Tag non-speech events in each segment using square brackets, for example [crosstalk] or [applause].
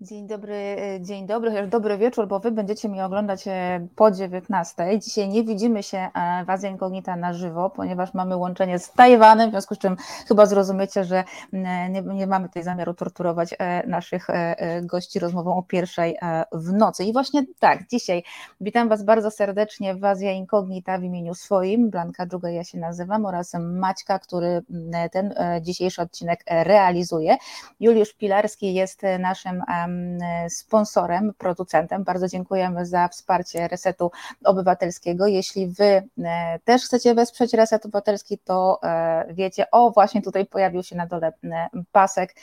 Dzień dobry, e, dzień dobry, chociaż dobry wieczór, bo wy będziecie mnie oglądać e, po 19. Dzisiaj nie widzimy się e, w Azja Incognita na żywo, ponieważ mamy łączenie z Tajwanem, w związku z czym chyba zrozumiecie, że nie, nie mamy tutaj zamiaru torturować naszych gości rozmową o pierwszej w nocy. I właśnie tak, dzisiaj witam was bardzo serdecznie w Azja Incognita w imieniu swoim, Blanka Dżuga ja się nazywam, oraz Maćka, który ten dzisiejszy odcinek realizuje. Juliusz Pilarski jest naszym sponsorem, producentem. Bardzo dziękujemy za wsparcie Resetu Obywatelskiego. Jeśli Wy e, też chcecie wesprzeć Reset Obywatelski, to e, wiecie, o właśnie tutaj pojawił się na dole pasek,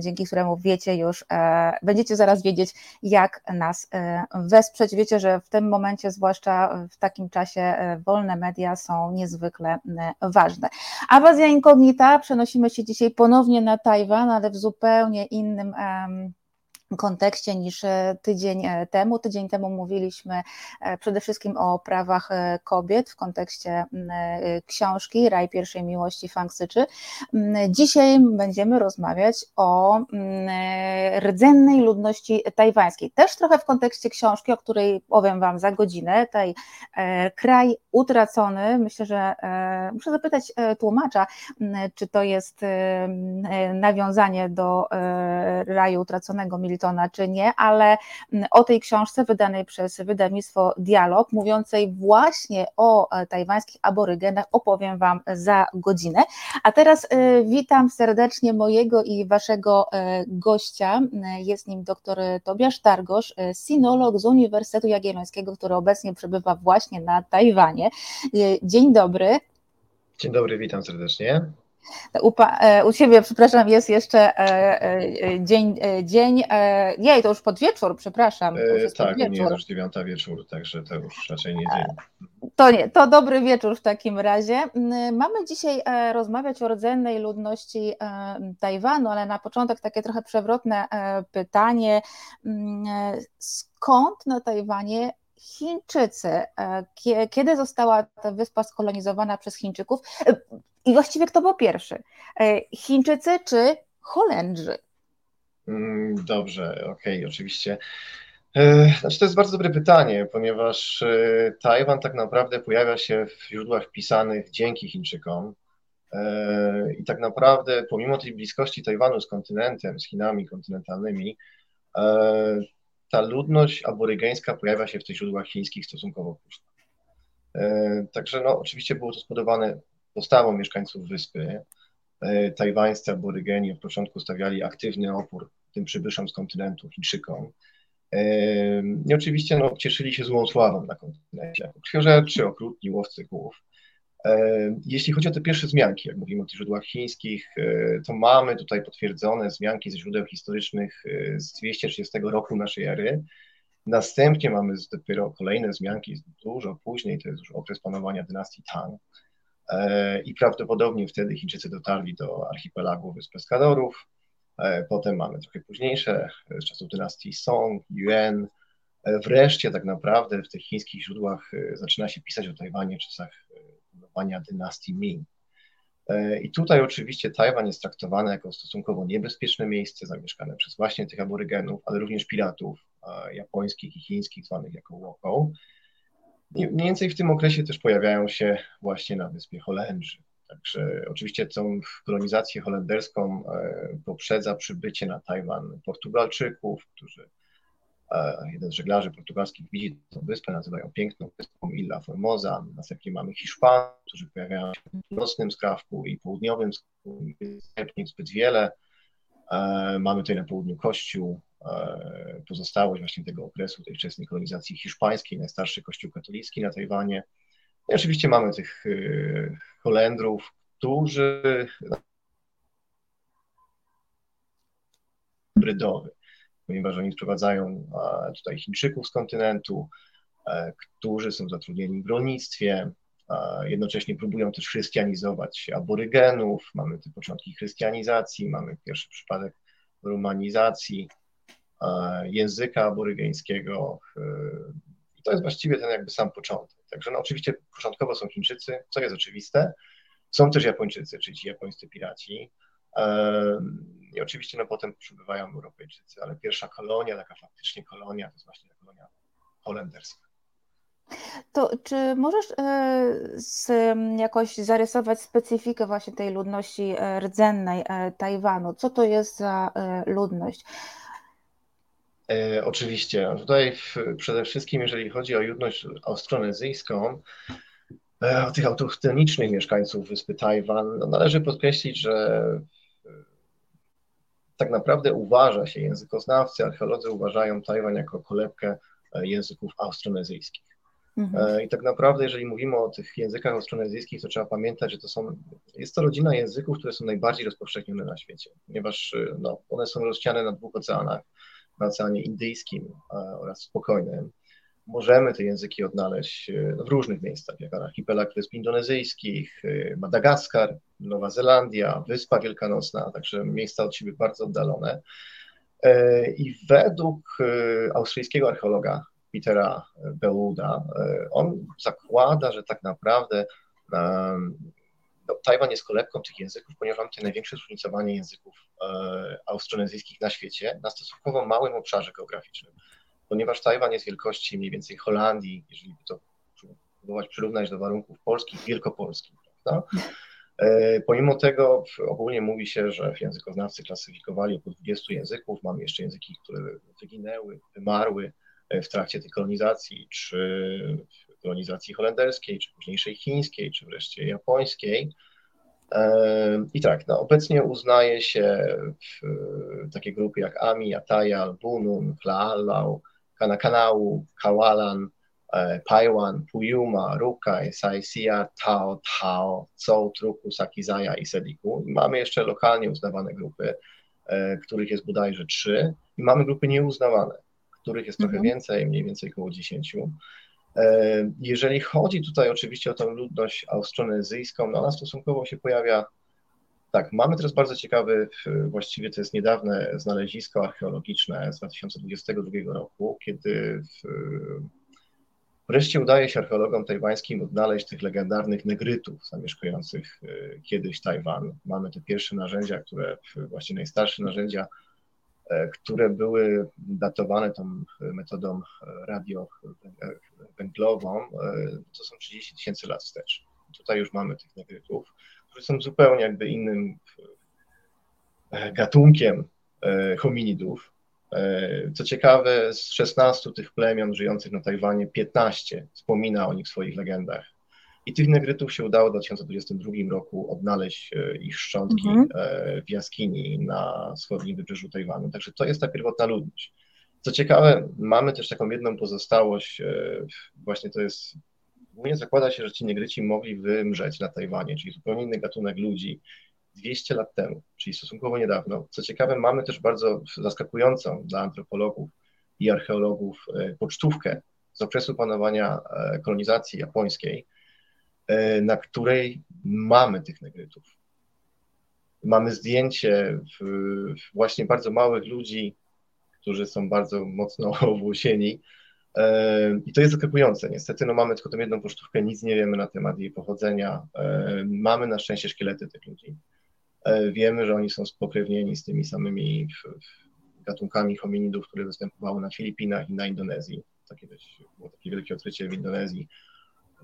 dzięki któremu wiecie już, e, będziecie zaraz wiedzieć, jak nas wesprzeć. Wiecie, że w tym momencie, zwłaszcza w takim czasie, wolne media są niezwykle ważne. A Wazja Inkognita przenosimy się dzisiaj ponownie na Tajwan, ale w zupełnie innym kontekście niż e, tydzień e, temu. Tydzień temu mówiliśmy e, przede wszystkim o prawach kobiet w kontekście książki Raj pierwszej miłości Fang Syczy. Dzisiaj będziemy rozmawiać o rdzennej ludności tajwańskiej. Też trochę w kontekście książki, o której powiem Wam za godzinę. Taj kraj utracony. Myślę, że muszę zapytać tłumacza, czy to jest nawiązanie do raju utraconego militarizacji Miltona, czy nie, ale mm, o tej książce wydanej przez wydawnictwo Dialog, mówiącej właśnie o e, tajwańskich aborygenach, opowiem Wam za godzinę. A teraz e, witam serdecznie mojego i Waszego e, gościa. Jest nim dr Tobiasz Targosz, sinolog z Uniwersytetu Jagiellońskiego, który obecnie przebywa właśnie na Tajwanie. Dzień dobry. Dzień dobry, witam serdecznie. U, e, u Ciebie, przepraszam, jest jeszcze e, e, dzień, dzień, nie, to już pod wieczór, przepraszam. To tak, nie jest już dziewiąta wieczór, także to już raczej nie dzień. To nie, to dobry wieczór w takim razie. Mamy dzisiaj rozmawiać o rdzennej ludności Tajwanu, ale na początek takie trochę przewrotne pytanie. Skąd na Tajwanie Chińczycy. Kiedy została ta wyspa skolonizowana przez Chińczyków? I właściwie kto był pierwszy? E, Chińczycy czy Holendrzy? Mm, dobrze, okej, okay, oczywiście. E, znaczy, to jest bardzo dobre pytanie, ponieważ e, Tajwan tak naprawdę pojawia się w źródłach wpisanych dzięki Chińczykom. I tak naprawdę, pomimo tej bliskości Tajwanu z kontynentem, z Chinami kontynentalnymi, ta ludność aborygeńska pojawia się w tych źródłach chińskich stosunkowo późno. Także no, oczywiście było to spowodowane postawą mieszkańców wyspy. E, tajwańscy aborygeni od początku stawiali aktywny opór tym przybyszom z kontynentu, Chińczykom. E, I oczywiście no, cieszyli się złą sławą na kontynencie, jako krwiożerczy, okrutni, łowcy głów. E, jeśli chodzi o te pierwsze wzmianki, jak mówimy o tych źródłach chińskich, to mamy tutaj potwierdzone wzmianki ze źródeł historycznych z 230 roku naszej ery. Następnie mamy dopiero kolejne wzmianki dużo później, to jest już okres panowania dynastii Tang. E, i prawdopodobnie wtedy Chińczycy dotarli do archipelagu Wysp Pescadorów. E, potem mamy trochę późniejsze, z czasów dynastii Song, Yuan. E, wreszcie tak naprawdę w tych chińskich źródłach zaczyna się pisać o Tajwanie w czasach panowania dynastii Ming. I tutaj oczywiście Tajwan jest traktowany jako stosunkowo niebezpieczne miejsce zamieszkane przez właśnie tych aborygenów, ale również piratów japońskich i chińskich, zwanych jako Wokou. Mniej więcej w tym okresie też pojawiają się właśnie na wyspie Holendrzy. Także oczywiście tą kolonizację holenderską e, poprzedza przybycie na Tajwan Portugalczyków, którzy e, jeden z żeglarzy portugalskich widzi tę wyspę, nazywają piękną wyspą Illa Formosa. Następnie mamy Hiszpanów, którzy pojawiają się w północnym skrawku i południowym skrawku, nie zbyt wiele. E, mamy tutaj na południu kościół, pozostałość właśnie tego okresu, tej wczesnej kolonizacji hiszpańskiej, najstarszy kościół katolicki na Tajwanie. I oczywiście mamy tych e, Holendrów, którzy hybrydowy, ponieważ oni sprowadzają tutaj Chińczyków z kontynentu, e, którzy są zatrudnieni w rolnictwie, jednocześnie próbują też chrystianizować aborygenów, mamy te początki chrystianizacji, mamy pierwszy przypadek romanizacji, E, języka aborygeńskiego. E, I to jest właściwie ten jakby sam początek. Także no oczywiście początkowo są Chińczycy, co jest oczywiste. Są też Japończycy, czyli ci japońscy piraci. I oczywiście no, potem przybywają Europejczycy, ale pierwsza kolonia, taka faktycznie kolonia, to jest właśnie kolonia holenderska. To czy możesz z, jakoś zarysować specyfikę właśnie tej ludności rdzennej Tajwanu? Co to jest za ludność? E, oczywiście. Tutaj przede wszystkim, jeżeli chodzi o ludność austronezyjską, e, o tych autochtonicznych mieszkańców wyspy Tajwan, no należy podkreślić, że e, tak naprawdę uważa się, językoznawcy, archeolodzy uważają Tajwan jako kolebkę języków austronezyjskich. Mhm. I tak naprawdę, jeżeli mówimy o tych językach austronezyjskich, to trzeba pamiętać, że to są, jest to rodzina języków, które są najbardziej rozpowszechnione na świecie, ponieważ no, one są rozsiane na dwóch oceanach na Oceanie Indyjskim oraz Spokojnym. Możemy te języki odnaleźć e, w różnych miejscach, jak archipelag Wysp Indonezyjskich, e, Madagaskar, Nowa Zelandia, Wyspa Wielkanocna, także miejsca od siebie bardzo oddalone. E, I według australijskiego archeologa Petera Beluda, on zakłada, że tak naprawdę Tajwan jest kolebką tych języków, ponieważ mamy tutaj największe zróżnicowanie języków e, austronezyjskich na świecie na stosunkowo małym obszarze geograficznym. Ponieważ Tajwan jest wielkości mniej więcej Holandii, jeżeli by to próbować przyrównać do warunków polskich, wielkopolskich, prawda? E, pomimo tego ogólnie mówi się, że językoznawcy klasyfikowali około 20 języków. Mamy jeszcze języki, które wyginęły, wymarły e, w trakcie tej kolonizacji, czy kolonizacji holenderskiej, czy późniejszej chińskiej, czy wreszcie japońskiej. I tak, no, obecnie uznaje się takie grupy jak Ami, Atayal, Bunun, Klaalau, Kanakanau, Kawalan, e, Paiwan, Puyuma, Rukai, Saisia, Tao, Tao, Zhou, Truku, Sakizaya i Sediku. I mamy jeszcze lokalnie uznawane grupy, e, których jest bodajże trzy. I mamy grupy nieuznawane, których jest trochę mhm. więcej, mniej więcej około dziesięciu. E, jeżeli chodzi tutaj oczywiście o tę ludność austronezyjską, no ona stosunkowo się pojawia. Tak, mamy teraz bardzo ciekawy, właściwie to jest niedawne znalezisko archeologiczne z 2022 roku, kiedy w, wreszcie udaje się archeologom tajwańskim odnaleźć tych legendarnych negrytów zamieszkujących e, kiedyś Tajwan. Mamy te pierwsze narzędzia, które, właśnie najstarsze narzędzia które były datowane tą metodą radiowęglową, e, to są 30 tysięcy lat wstecz. Tutaj już mamy tych negrytów, którzy są zupełnie jakby innym e, gatunkiem hominidów. Co ciekawe, z 16 tych plemion żyjących na Tajwanie, 15 wspomina o nich w swoich legendach. I tych negrytów się udało w 2022 roku odnaleźć e, ich szczątki mhm. E, w jaskini na wschodnim wybrzeżu Tajwanu. Także to jest ta pierwotna ludność. Co ciekawe, mamy też taką jedną pozostałość, e, właśnie to jest, głównie zakłada się, że ci negryci mogli wymrzeć na Tajwanie, czyli zupełnie inny gatunek ludzi 200 lat temu, czyli stosunkowo niedawno. Co ciekawe, mamy też bardzo zaskakującą dla antropologów i archeologów pocztówkę z okresu panowania kolonizacji japońskiej, na której mamy tych negrytów. Mamy zdjęcie właśnie bardzo małych ludzi, którzy są bardzo mocno [laughs] owłosieni. E, I to jest zaskakujące. Niestety no mamy tylko tę jedną pocztówkę, nic nie wiemy na temat jej pochodzenia. E, mamy na szczęście szkielety tych ludzi. Wiemy, że oni są spokrewnieni z tymi samymi gatunkami hominidów, które występowały na Filipinach i na Indonezji. Takie było takie wielkie odkrycie w Indonezji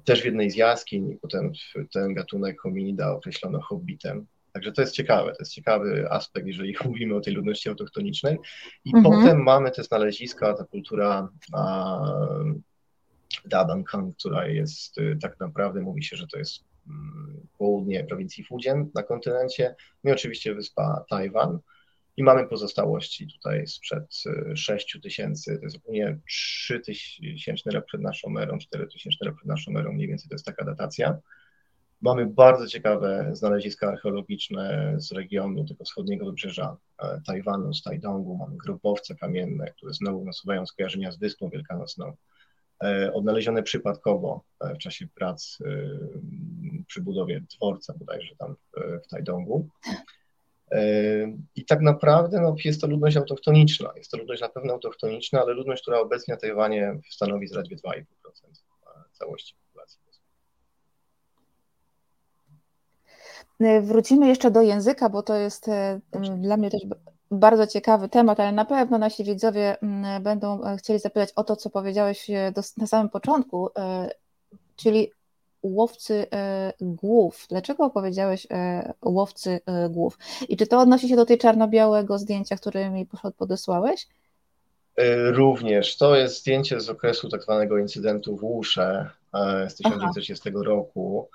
też w jednej z jaskiń, potem ten gatunek hominida określono hobbitem. Także to jest ciekawe, to jest ciekawy aspekt, jeżeli [laughs] mówimy o tej ludności autochtonicznej. I mhm. potem mamy te znaleziska, ta kultura Dabankan, która jest y, tak naprawdę, mówi się, że to jest mm, południe prowincji Fujian na kontynencie, no i oczywiście wyspa Tajwan. I mamy pozostałości tutaj sprzed 6 y, tysięcy, to jest ogólnie 3 tysięczny rok przed naszą erą, 4 tysięczny rok przed naszą erą, mniej więcej to jest taka datacja. Mamy bardzo ciekawe znaleziska archeologiczne z regionu tego wschodniego wybrzeża e, Tajwanu, z Tajdongu. Mamy grobowce kamienne, które znowu nasuwają skojarzenia z Wyspą Wielkanocną. E, odnalezione przypadkowo e, w czasie prac przy budowie dworca bodajże tam w Tajdongu. I tak naprawdę no, jest to ludność autochtoniczna. Jest to ludność na pewno autochtoniczna, ale ludność, która obecnie na Tajwanie stanowi zaledwie 2,5% całości populacji. Wrócimy jeszcze do języka, bo to jest dla mnie też bardzo ciekawy temat, ale na pewno nasi widzowie będą e, chcieli zapytać o to, co powiedziałeś e, na samym początku, e, czyli łowcy głów. Dlaczego powiedziałeś łowcy głów? I czy to odnosi się do tej czarno-białego zdjęcia, które mi podesłałeś? Również. To jest zdjęcie z okresu tak zwanego incydentu w Łusze z 1930 roku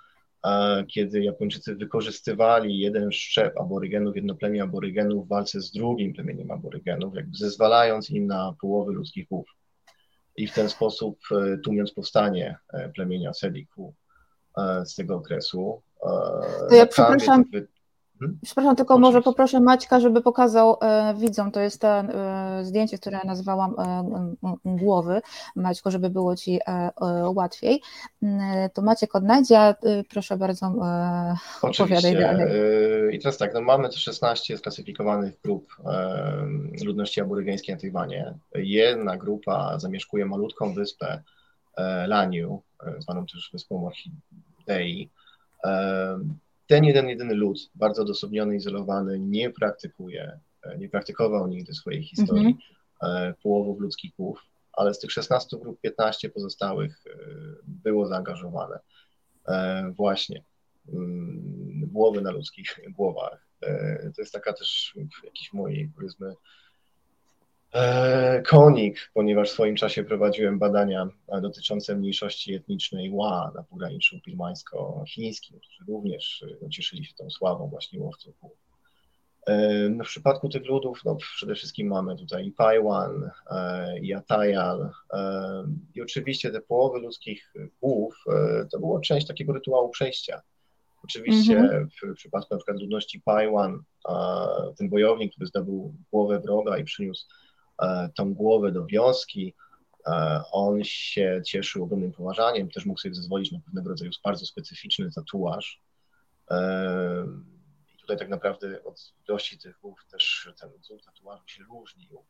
kiedy Japończycy wykorzystywali jeden szczep aborygenów, jedno plemię aborygenów w walce z drugim plemieniem aborygenów, jakby zezwalając im na połowy ludzkich głów. I w ten sposób e, tłumiąc powstanie e, plemienia Sediku e, z tego okresu. To ja przepraszam, Hmm? Przepraszam, tylko Oczywiście. może poproszę Maćka, żeby pokazał e, widzom, to jest to e, zdjęcie, które ja nazwałam e, głowy, Maćko, żeby było Ci e, e, łatwiej. E, to Maciek odnajdzie, proszę bardzo opowiadaj dalej. I teraz tak, no mamy 16 sklasyfikowanych grup ludności aborygeńskiej na Tajwanie. Jedna grupa zamieszkuje malutką wyspę Laniu, zwaną też wyspą Orchidei ten jeden, jedyny lud, bardzo odosobniony, izolowany, nie praktykuje, e, nie praktykował nigdy swojej historii mm-hmm. połowów ludzkich głów, ale z tych 16 grup 15 pozostałych e, było zaangażowane właśnie mm, głowy na ludzkich głowach. To jest taka też jakiś mój, powiedzmy, E, konik, ponieważ w swoim czasie prowadziłem badania dotyczące mniejszości etnicznej Ła na pograniczu birmańsko-chińskim, którzy również no, cieszyli się tą sławą właśnie łowców. E, no, w przypadku tych ludów no, przede wszystkim mamy tutaj i Paiwan, e, i Atayal i oczywiście te połowy ludzkich głów to było część takiego rytuału przejścia. Oczywiście mm -hmm. w przypadku na przykład ludności Paiwan ten bojownik, który zdobył głowę wroga i przyniósł E, tą głowę do wioski. E, on się cieszył ogromnym poważaniem, też mógł sobie zezwolić na pewnego rodzaju bardzo specyficzny tatuaż. E, I tutaj tak naprawdę od ilości tych głów też ten wzór tatuażu się różnił.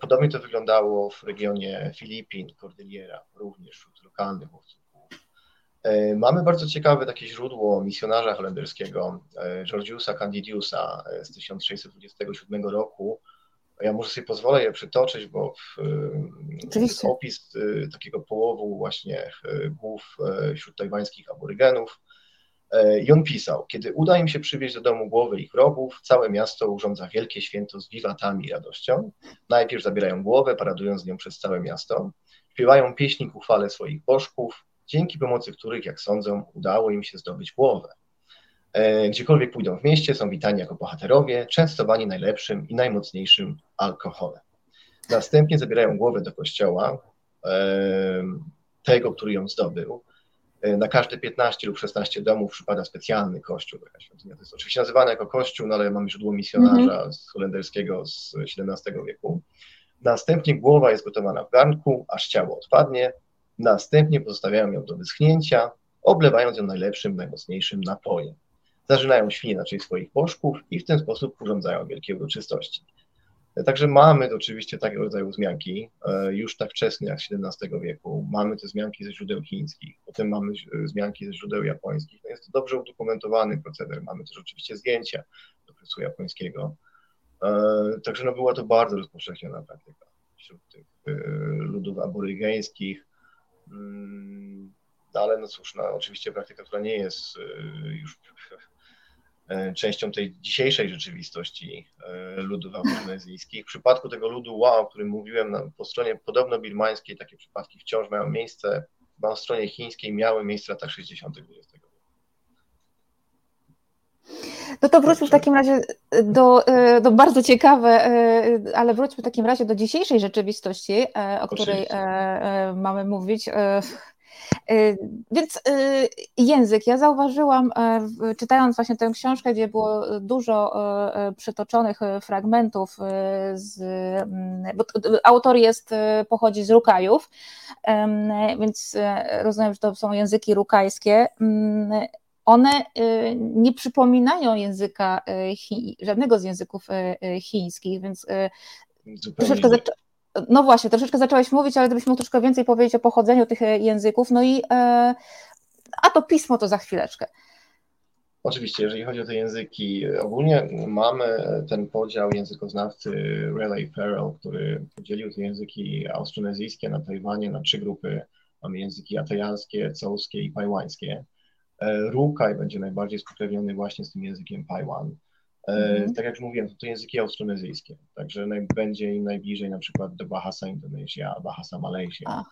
Podobnie to wyglądało w regionie Filipin, Cordillera, również wśród lokalnych łowców Mamy bardzo ciekawe takie źródło misjonarza holenderskiego, Georgiusa Candidiusa z 1627 roku, ja może sobie pozwolę je przytoczyć, bo w, jest opis y, takiego połowu właśnie y, głów y, wśród tajwańskich aborygenów. I on pisał, kiedy uda im się przywieźć do domu głowy ich wrogów, całe miasto urządza wielkie święto z wiwatami i radością. Najpierw zabierają głowę, paradując z nią przez całe miasto. Śpiewają pieśni ku chwale swoich bożków, dzięki pomocy których, jak sądzą, udało im się zdobyć głowę. E, gdziekolwiek pójdą w mieście, są witani jako bohaterowie, częstowani najlepszym i najmocniejszym alkoholem. Następnie zabierają głowę do kościoła, e, tego, który ją zdobył. E, na każde 15 lub 16 domów przypada specjalny kościół. To jest oczywiście nazywane jako kościół, no ale mamy źródło misjonarza mm -hmm. z holenderskiego z XVII wieku. Następnie głowa jest gotowana w garnku, aż ciało odpadnie. Następnie pozostawiają ją do wyschnięcia, oblewając ją najlepszym, najmocniejszym napojem zażynają świnie na cześć swoich bożków i w ten sposób urządzają wielkie uroczystości. Także mamy oczywiście takiego rodzaju wzmianki, e, już tak wczesne jak XVII wieku. Mamy te wzmianki ze źródeł chińskich, potem mamy wzmianki ze źródeł japońskich. No jest to dobrze udokumentowany proceder. Mamy też oczywiście zdjęcia do okresu japońskiego. E, także no była to bardzo rozpowszechniona praktyka wśród tych e, ludów aborygeńskich. Mm, no ale no cóż, no, oczywiście praktyka, która nie jest już E, częścią tej dzisiejszej rzeczywistości e, ludów amerykańskich. W przypadku tego ludu Ła, o którym mówiłem, po stronie podobno birmańskiej takie przypadki wciąż mają miejsce, na stronie chińskiej miały miejsce w latach 60. XX wieku. No to wróćmy w takim razie do, e, do bardzo ciekawe, ale wróćmy w takim razie do dzisiejszej rzeczywistości, o której mamy mówić. Y, więc y, język. Ja zauważyłam, e, czytając właśnie tę książkę, gdzie było dużo e, e, przytoczonych fragmentów, z, mm, bo autor jest, pochodzi z Rukajów, więc rozumiem, że to są języki rukajskie mm, one nie przypominają języka, żadnego z języków chińskich, więc Zupełnie troszeczkę no właśnie, troszeczkę zacząłeś mówić, ale gdybyś mógł troszkę więcej powiedzieć o pochodzeniu tych e, języków, no i e, a to pismo to za chwileczkę. Oczywiście, jeżeli chodzi o te języki, ogólnie mamy ten podział językoznawcy Raleigh Farrell, który podzielił te języki austronezyjskie na Tajwanie na trzy grupy. Mamy języki atajanskie, cołskie i pajłańskie. E, Rukaj będzie najbardziej spokrewniony właśnie z tym językiem Pajwan. Mm. Tak jak już mówiłem, to, to języki austronezyjskie, także naj, będzie im najbliżej na przykład do Bahasa Indonesia, Bahasa Malaysia,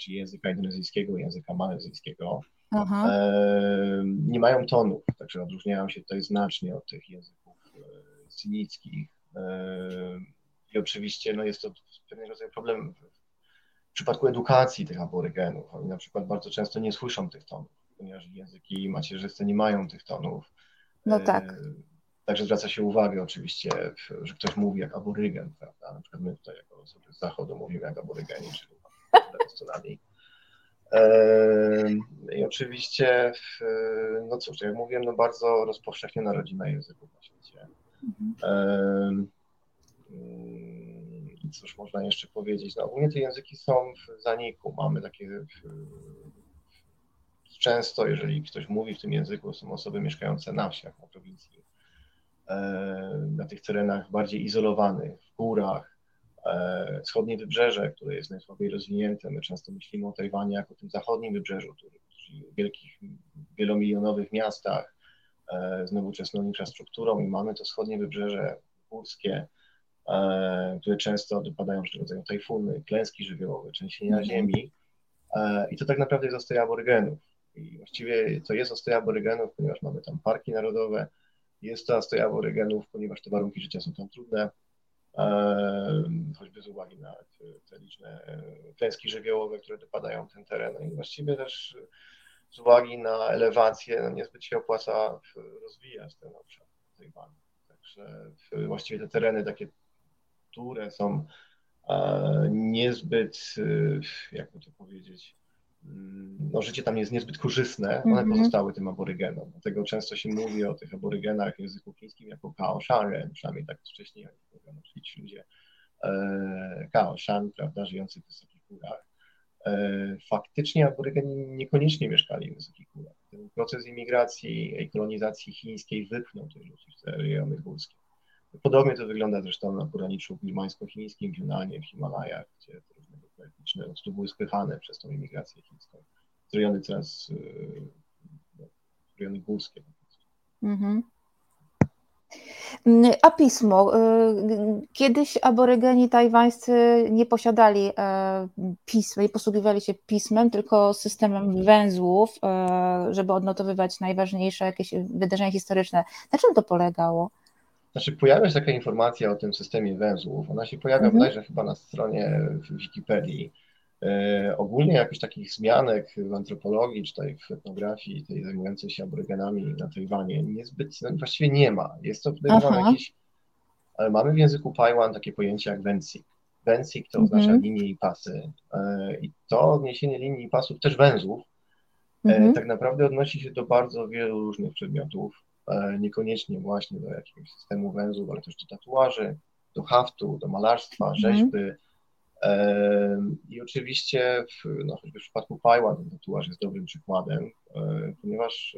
czyli języka indonezyjskiego, języka malezyjskiego. Aha. E, nie mają tonów, także odróżniają się tutaj znacznie od tych języków e, synickich. E, I oczywiście no jest to pewien rodzaj problem w przypadku edukacji tych aborygenów. Oni na przykład bardzo często nie słyszą tych tonów, ponieważ języki macierzyste nie mają tych tonów. No tak. Także zwraca się uwagę oczywiście, że ktoś mówi jak aborygen, prawda? Na przykład my tutaj jako osoby z zachodu mówimy jak aborygeni, czyli lewej i oczywiście, no cóż, jak mówiłem, no bardzo rozpowszechniona rodzina języków na świecie. Mhm. I cóż można jeszcze powiedzieć? No ogólnie te języki są w zaniku. Mamy takie często, jeżeli ktoś mówi w tym języku, są osoby mieszkające na wsiach, na prowincji, na tych terenach bardziej izolowanych, w górach, E, wschodnie wybrzeże, które jest najsłabiej rozwinięte. My często myślimy o Tajwanie jako tym zachodnim wybrzeżu, czyli wielkich, wielomilionowych miastach e, z nowoczesną infrastrukturą i mamy to wschodnie wybrzeże górskie, e, które często dopadają różnego rodzaju tajfuny, klęski żywiołowe, trzęsienia mm ziemi i to tak naprawdę jest ostoja aborygenów. I właściwie to jest ostoja aborygenów, ponieważ mamy tam parki narodowe, jest to ostoja aborygenów, ponieważ te warunki życia są tam trudne, choćby z uwagi na te liczne e, klęski żywiołowe, które dopadają ten teren. No I właściwie też z uwagi na elewację no niezbyt się opłaca rozwijać ten obszar Tajwanu. Także właściwie te tereny takie, które są e, niezbyt, e, jakby to powiedzieć, no, życie tam jest niezbyt korzystne, one mm -hmm. pozostały tym aborygenom. Dlatego często się mówi o tych aborygenach w języku chińskim jako kaoszare, przynajmniej tak wcześniej mówiono, czyli ci ludzie e, kaoshan, prawda, żyjący w wysokich górach. E, faktycznie aborygeni niekoniecznie mieszkali w wysokich górach. Ten proces imigracji i kolonizacji chińskiej wypchnął tych ludzi w te rejony górskie. Podobnie to wygląda zresztą na poraniczu limańsko-chińskim, w Yunanie, w Himalajach, gdzie etniczne po prostu były spychane przez tą imigrację chińską. Rejony coraz, y, no, rejony górskie. Mhm. A pismo. Y, kiedyś aborygeni tajwańscy nie posiadali e, pisma, nie posługiwali się pismem, tylko systemem węzłów, e, żeby odnotowywać najważniejsze jakieś wydarzenia historyczne. Na czym to polegało? Znaczy pojawia się taka informacja o tym systemie węzłów. Ona się pojawia mhm. bodajże chyba na stronie Wikipedii. E, ogólnie jakichś takich zmianek w antropologii czy tutaj w etnografii tej zajmującej się aborygenami na Tajwanie niezbyt, no, właściwie nie ma. Jest to podejrzewam jakiś, ale mamy w języku Paiwan takie pojęcie jak wensik. Wensik to oznacza mhm. linie i pasy. E, I to odniesienie linii i pasów, też węzłów, e, mhm. tak naprawdę odnosi się do bardzo wielu różnych przedmiotów. E, niekoniecznie właśnie do jakiegoś systemu węzłów, ale też do tatuaży, do haftu, do malarstwa, mhm. rzeźby. E, I oczywiście, w, no, choćby w przypadku Pajła ten tatuaż jest dobrym przykładem, e, ponieważ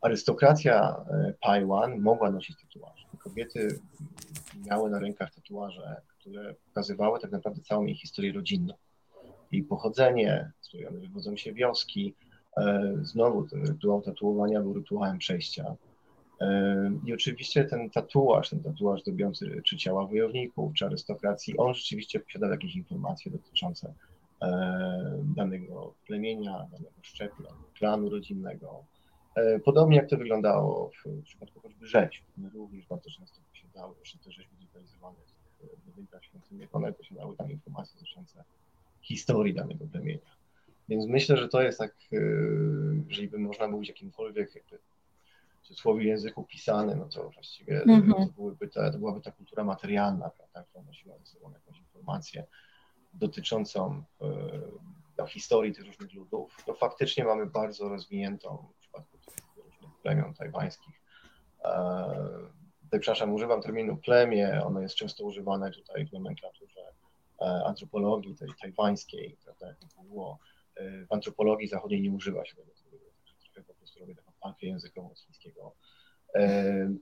arystokracja Pajwan mogła nosić tatuaże. Kobiety miały na rękach tatuaże, które pokazywały tak naprawdę całą jej historię rodzinną. I pochodzenie, z której one wywodzą się wioski, znowu ten rytuał tatuowania był rytuałem przejścia. E, I oczywiście ten tatuaż, ten tatuaż dobiący czy ciała wojowników, czy arystokracji, on rzeczywiście posiadał jakieś informacje dotyczące e, danego plemienia, danego szczepla, klanu rodzinnego. Podobnie jak to wyglądało w przypadku choćby rzeźb. One również bardzo często posiadały, jeszcze te rzeźby zlokalizowane w budynkach świątynnych, one posiadały tam informacje dotyczące historii danego plemienia. Więc myślę, że to jest tak, e, jeżeli by można mówić jakimkolwiek jakby, w cudzysłowie języku pisany, no to właściwie mm -hmm. to, byłyby ta, to byłaby ta kultura materialna, prawda, która nosiła ze sobą jakąś informację dotyczącą e, no, historii tych różnych ludów. To faktycznie mamy bardzo rozwiniętą w przypadku różnych plemion tajwańskich. E, tutaj, przepraszam, używam terminu plemię, ono jest często używane tutaj w nomenklaturze e, antropologii tej tajwańskiej, prawda, jak to było w antropologii zachodniej nie używa się tego, trochę po prostu robię taką walkę językową.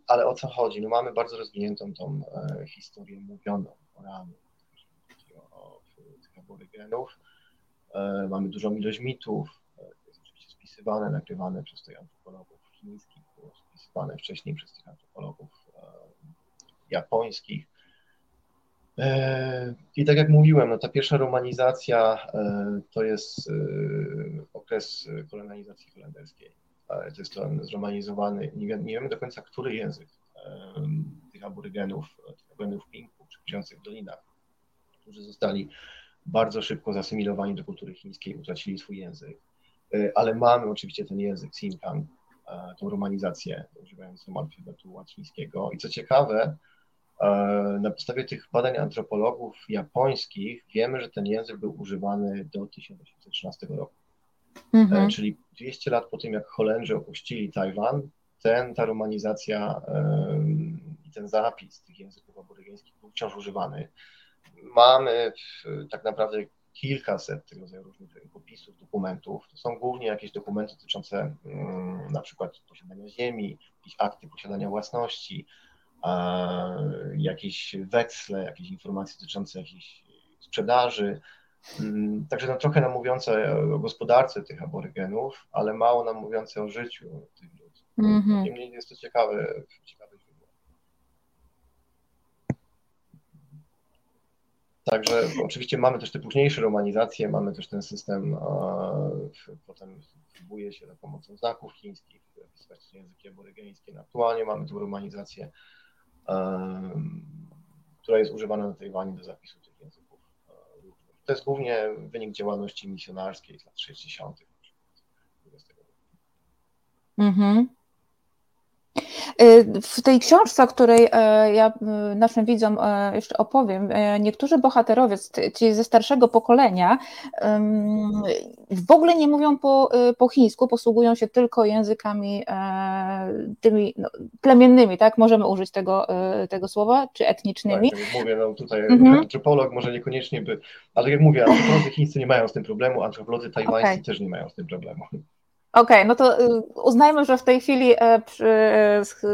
Ale o co chodzi? No mamy bardzo rozwiniętą tą historię mówioną, oralną, o tych aborygenów. Mamy dużą ilość mitów, oczywiście spisywane, nagrywane przez tych antropologów chińskich, było spisywane wcześniej przez tych antropologów japońskich. E, I tak jak mówiłem, no ta pierwsza romanizacja e, to jest e, okres kolonizacji holenderskiej. To jest zromanizowany, nie, nie wiemy do końca, który język tych aborygenów, tych aborygenów Pinku, żyjących w dolinach, którzy zostali bardzo szybko zasymilowani do kultury chińskiej, utracili swój język. Ale mamy oczywiście ten język Sinkang, tą romanizację używającą alfabetu łacińskiego. I co ciekawe, na podstawie tych badań antropologów japońskich wiemy, że ten język był używany do 1813 roku. Mhm. E, czyli 200 lat po tym, jak Holendrzy opuścili Tajwan, ten, ta romanizacja i ten zapis tych języków aborygeńskich był wciąż używany. Mamy tak naprawdę kilkaset tego rodzaju różnych opisów, dokumentów. To są głównie jakieś dokumenty dotyczące na przykład posiadania ziemi, jakieś akty posiadania własności, jakieś weksle, jakieś informacje dotyczące jakiejś sprzedaży. Mm, także no, trochę nam mówiące o gospodarce tych aborygenów, ale mało nam mówiące o życiu tych ludzi. Mm -hmm. Niemniej jest to ciekawe, ciekawe źródło. Także oczywiście mamy też te późniejsze romanizacje, mamy też ten system, potem próbuje się za pomocą znaków chińskich wpisywać języki aborygeńskie. No, aktualnie mamy tu romanizację która jest używana na Tajwanie do zapisu tych języków. To jest głównie wynik działalności misjonarskiej z lat 60. Mhm. Y, w tej książce, o której e, ja naszym widzom e, jeszcze opowiem, e, niektórzy bohaterowie, ci ze starszego pokolenia, w ogóle nie mówią po, po chińsku, posługują się tylko językami tymi no, plemiennymi, tak? Możemy użyć tego, tego słowa, czy etnicznymi. Tak, tak mówię, no tutaj mhm. [laughs] antropolog może niekoniecznie by, ale jak mówię, antropolodzy chińscy nie mają z tym problemu, antropolodzy tajwańscy okay. też nie mają z tym problemu. Okej, okay, no to y, uznajmy, że w tej chwili e, przy,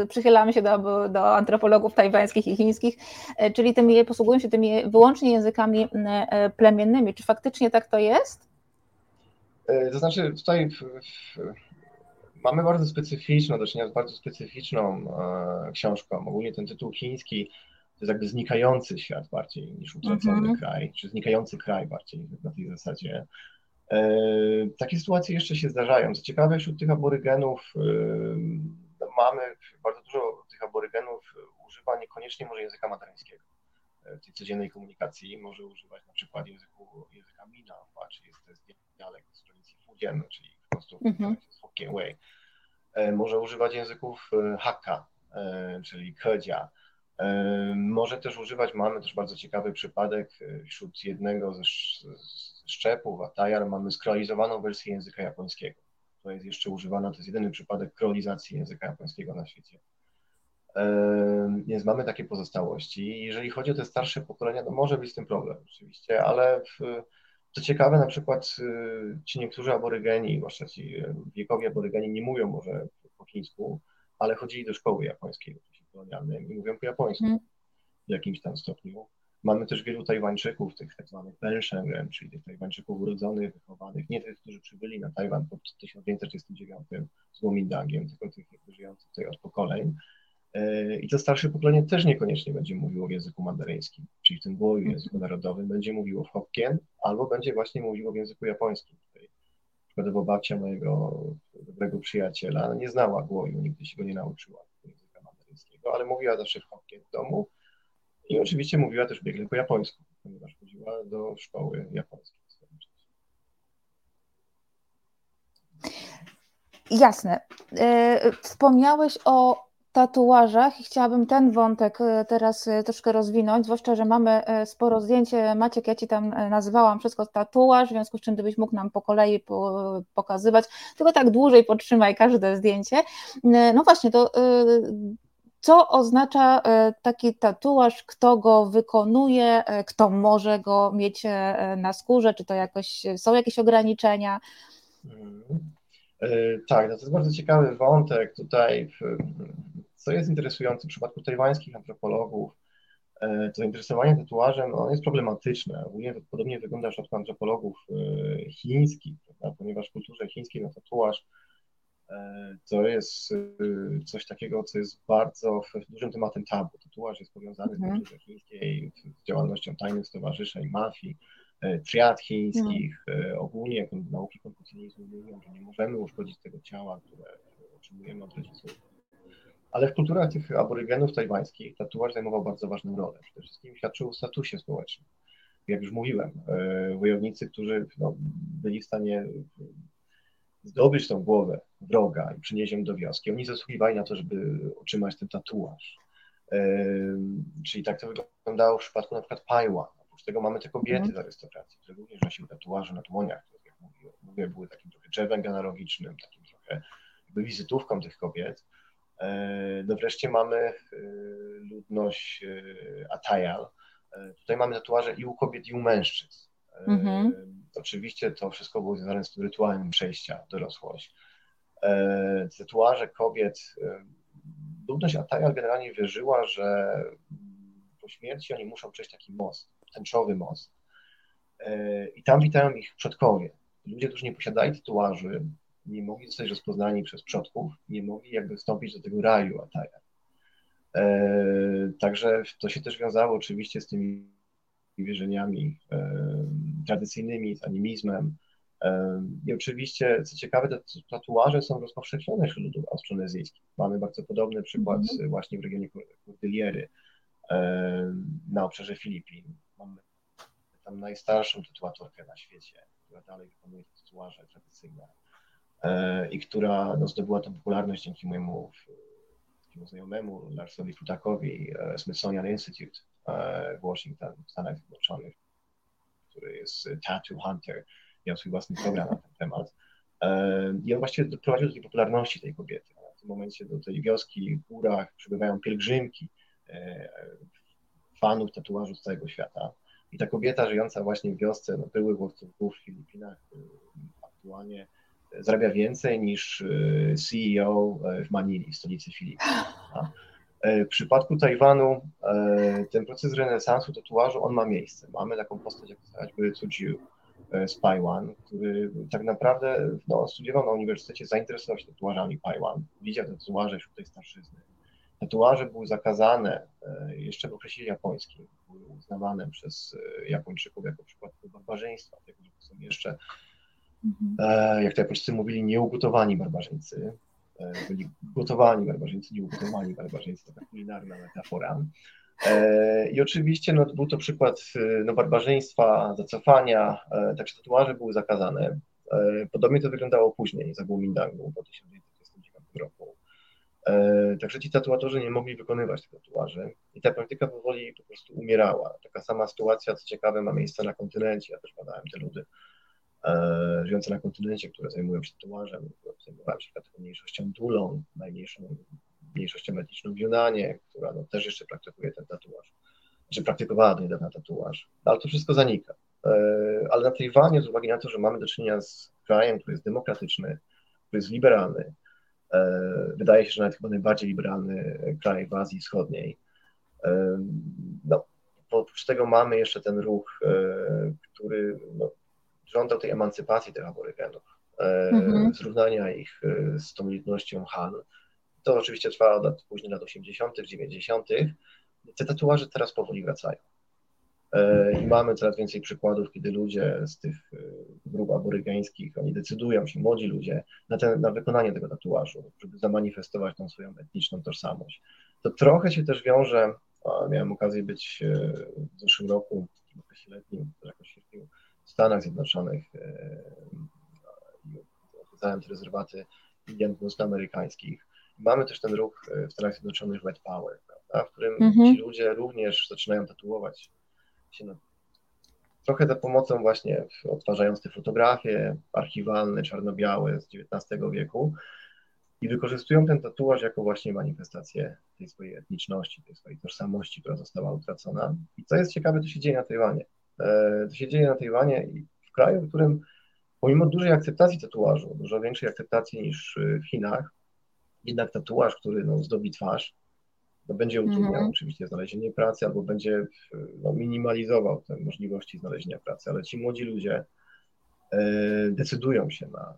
przychylamy się do, do antropologów tajwańskich i chińskich, e, czyli tymi, posługują się tymi wyłącznie językami e, plemiennymi. Czy faktycznie tak to jest? To znaczy, tutaj w, w, mamy bardzo specyficzną, do czynienia z bardzo specyficzną e, książką. Ogólnie ten tytuł chiński to jest jakby znikający świat bardziej niż utracony mm -hmm. kraj, czy znikający kraj bardziej na tej zasadzie. E, takie sytuacje jeszcze się zdarzają. Co ciekawe, wśród tych aborygenów e, mamy bardzo dużo tych aborygenów używa niekoniecznie może języka mandaryńskiego w tej codziennej komunikacji. Może używać na przykład języku, języka Mina, czy jest to jest dialekt z prowincji Fujian, czyli po prostu mm -hmm. Hokkien Way. E, może używać języków Hakka, czyli Kedzia. Może też używać, mamy też bardzo ciekawy przypadek wśród jednego ze, szczepów, a Tajar mamy skrolizowaną wersję języka japońskiego. To jest jeszcze używana, to jest jedyny przypadek krolizacji języka japońskiego na świecie. Więc mamy takie pozostałości. Jeżeli chodzi o te starsze pokolenia, to może być z tym problem oczywiście, ale w, co ciekawe, na przykład y, ci niektórzy aborygeni, zwłaszcza ci wiekowi aborygeni nie mówią może po chińsku, ale chodzili do szkoły japońskiej kolonialnym i mówią po japońsku mm. w jakimś tam stopniu. Mamy też wielu Tajwańczyków, tych tak zwanych Belshenren, czyli tych Tajwańczyków urodzonych, wychowanych, nie tych, którzy przybyli na Tajwan po 1939 z Kuomintangiem, tylko tych żyjących tutaj od pokoleń. E, I to starsze pokolenie też niekoniecznie będzie mówiło w języku mandaryńskim, czyli w tym boju mhm. języku narodowym będzie mówiło w Hokkien, albo będzie właśnie mówiło w języku japońskim. Tutaj przykładowo babcia mojego dobrego przyjaciela nie znała głoju, nigdy się go nie nauczyła mandaryńskiego, ale mówiła zawsze w w domu, i oczywiście mówiła też biegle po japońsku, ponieważ chodziła do szkoły japońskiej. Jasne. E, wspomniałeś o tatuażach i chciałabym ten wątek e, teraz e, troszkę rozwinąć, zwłaszcza, że mamy sporo zdjęć. Maciek, ja Ci tam nazywałam wszystko tatuaż, w związku z czym gdybyś mógł nam po kolei pokazywać, tylko tak dłużej podtrzymaj każde zdjęcie. No właśnie, to co oznacza e, taki tatuaż, kto go wykonuje, e, kto może go mieć e, na skórze, czy to jakoś są jakieś ograniczenia? Mhm. Tak, no to jest bardzo ciekawy wątek tutaj. Co jest interesujące w przypadku tajwańskich antropologów, to zainteresowanie tatuażem no, jest problematyczne. Podobnie wygląda w przypadku antropologów chińskich, prawda? ponieważ w kulturze chińskiej na tatuaż to jest coś takiego, co jest bardzo dużym tematem tabu. Tatuaż jest powiązany w kulturze chińskiej z działalnością tajnych stowarzyszeń, mafii, triad chińskich, mm. ogólnie nauki konfucjanizmu mówią, że nie możemy uszkodzić tego ciała, które otrzymujemy od rodziców. Ale w kulturach tych aborygenów tajwańskich tatuaż zajmował bardzo ważną rolę. Przede wszystkim świadczył o statusie społecznym. Jak już mówiłem, wojownicy, którzy no, byli w stanie zdobyć tą głowę wroga i przynieść ją do wioski, oni zasługiwali na to, żeby otrzymać ten tatuaż. Czyli tak to wyglądało w przypadku na przykład Pajła. Oprócz tego mamy te kobiety mm. z arystokracji, które również nosiły tatuaże na dłoniach, które, jak mówię, były takim trochę drzewem genealogicznym, takim trochę jakby wizytówką tych kobiet. No wreszcie mamy ludność Atayal. Tutaj mamy tatuaże i u kobiet, i u mężczyzn. Mm-hmm. Oczywiście to wszystko było związane z tym rytuałem przejścia w dorosłość. Tatuaże kobiet, ludność Atayal generalnie wierzyła, że po śmierci oni muszą przejść taki most, tęczowy most. I tam witają ich przodkowie. Ludzie, którzy nie posiadali tatuaży, nie mogli zostać rozpoznani przez przodków, nie mogli jakby wstąpić do tego raju Ataja. E, także to się też wiązało oczywiście z tymi wierzeniami e, tradycyjnymi, z animizmem. E, I oczywiście, co ciekawe, te tatuaże są rozpowszechnione wśród austronezyjskich. Mamy bardzo podobny przykład mm-hmm. właśnie w regionie Kordyliery na obszarze Filipin. Mamy tam najstarszą tatuatorkę na świecie, która dalej wykonuje tatuaże tradycyjne i która no, zdobyła tę popularność dzięki mojemu takiemu znajomemu Larsowi Futakowi Smithsonian Institute w Washington, w Stanach Zjednoczonych, który jest Tattoo Hunter, miał swój własny program na ten temat. I on właściwie doprowadził do tej popularności tej kobiety. W tym momencie do tej wioski w górach przybywają pielgrzymki fanów tatuażu z całego świata. I ta kobieta żyjąca właśnie w wiosce no, byłych łowców w Filipinach aktualnie zarabia więcej niż e, CEO e, w Manili, stolicy Filipin. E, w przypadku Tajwanu ten proces renesansu tatuażu, on ma miejsce. Mamy taką postać jak choćby Tzu Z Paiwan, który tak naprawdę no, studiował na uniwersytecie, zainteresował się tatuażami Paiwan, widział te tatuaże wśród tej starszyzny. Tatuaże były zakazane jeszcze w okresie japońskim, były uznawane przez Japończyków jako przykład barbarzyństwa, tego, że są jeszcze Mhm. E, jak to Japończycy mówili, nieugotowani barbarzyńcy. E, byli gotowani barbarzyńcy, nieugotowani barbarzyńcy, taka kulinarna metafora. E, I oczywiście no, był to przykład no, barbarzyństwa, zacofania, także tatuaże były zakazane. Podobnie to wyglądało później, za Guomindangu po 1929 roku. Także ci tatuatorzy nie mogli wykonywać tych tatuaży i ta praktyka powoli po prostu umierała. Taka sama sytuacja, co ciekawe, ma miejsce na kontynencie. Ja też badałem te ludy e, żyjące na kontynencie, które zajmują się tatuażem, zajmowały się mniejszością Dulą, najmniejszą mniejszością etniczną w Junanie, która no, też jeszcze praktykuje ten tatuaż, czy praktykowała do niedawna tatuaż, ale to wszystko zanika. E, ale na Tajwanie, z uwagi na to, że mamy do czynienia z krajem, który jest demokratyczny, który jest liberalny, e, wydaje się, że nawet chyba najbardziej liberalny kraj w Azji Wschodniej, e, no, oprócz tego mamy jeszcze ten ruch, który no, żądał tej emancypacji tych aborygenów, mm-hmm. zrównania ich z tą ludnością Han. To oczywiście trwało od lat, później lat 80., 90. Te tatuaże teraz powoli wracają. E, I mamy coraz więcej przykładów, kiedy ludzie z tych grup aborygeńskich, oni decydują się, młodzi ludzie, na, ten, na wykonanie tego tatuażu, żeby zamanifestować tą swoją etniczną tożsamość. To trochę się też wiąże, miałem okazję być w zeszłym roku, w okresie letnim, jakoś w Stanach Zjednoczonych e, odwiedzałem te rezerwaty Indian amerykańskich. Mamy też ten ruch e, w Stanach Zjednoczonych Red Power, prawda, w którym mhm. ci ludzie również zaczynają tatuować się na, trochę za pomocą właśnie, odtwarzając te fotografie archiwalne, czarno-białe z XIX wieku i wykorzystują ten tatuaż jako właśnie manifestację tej swojej etniczności, tej swojej tożsamości, która została utracona. I co jest ciekawe, to się dzieje na Tajwanie. E, to się dzieje na Tajwanie i w kraju, w którym pomimo dużej akceptacji tatuażu, dużo większej akceptacji niż w Chinach, jednak tatuaż, który no, zdobi twarz, no, będzie utrudniał -hmm. oczywiście znalezienie pracy albo będzie no, minimalizował te możliwości znalezienia pracy, ale ci młodzi ludzie e, decydują się na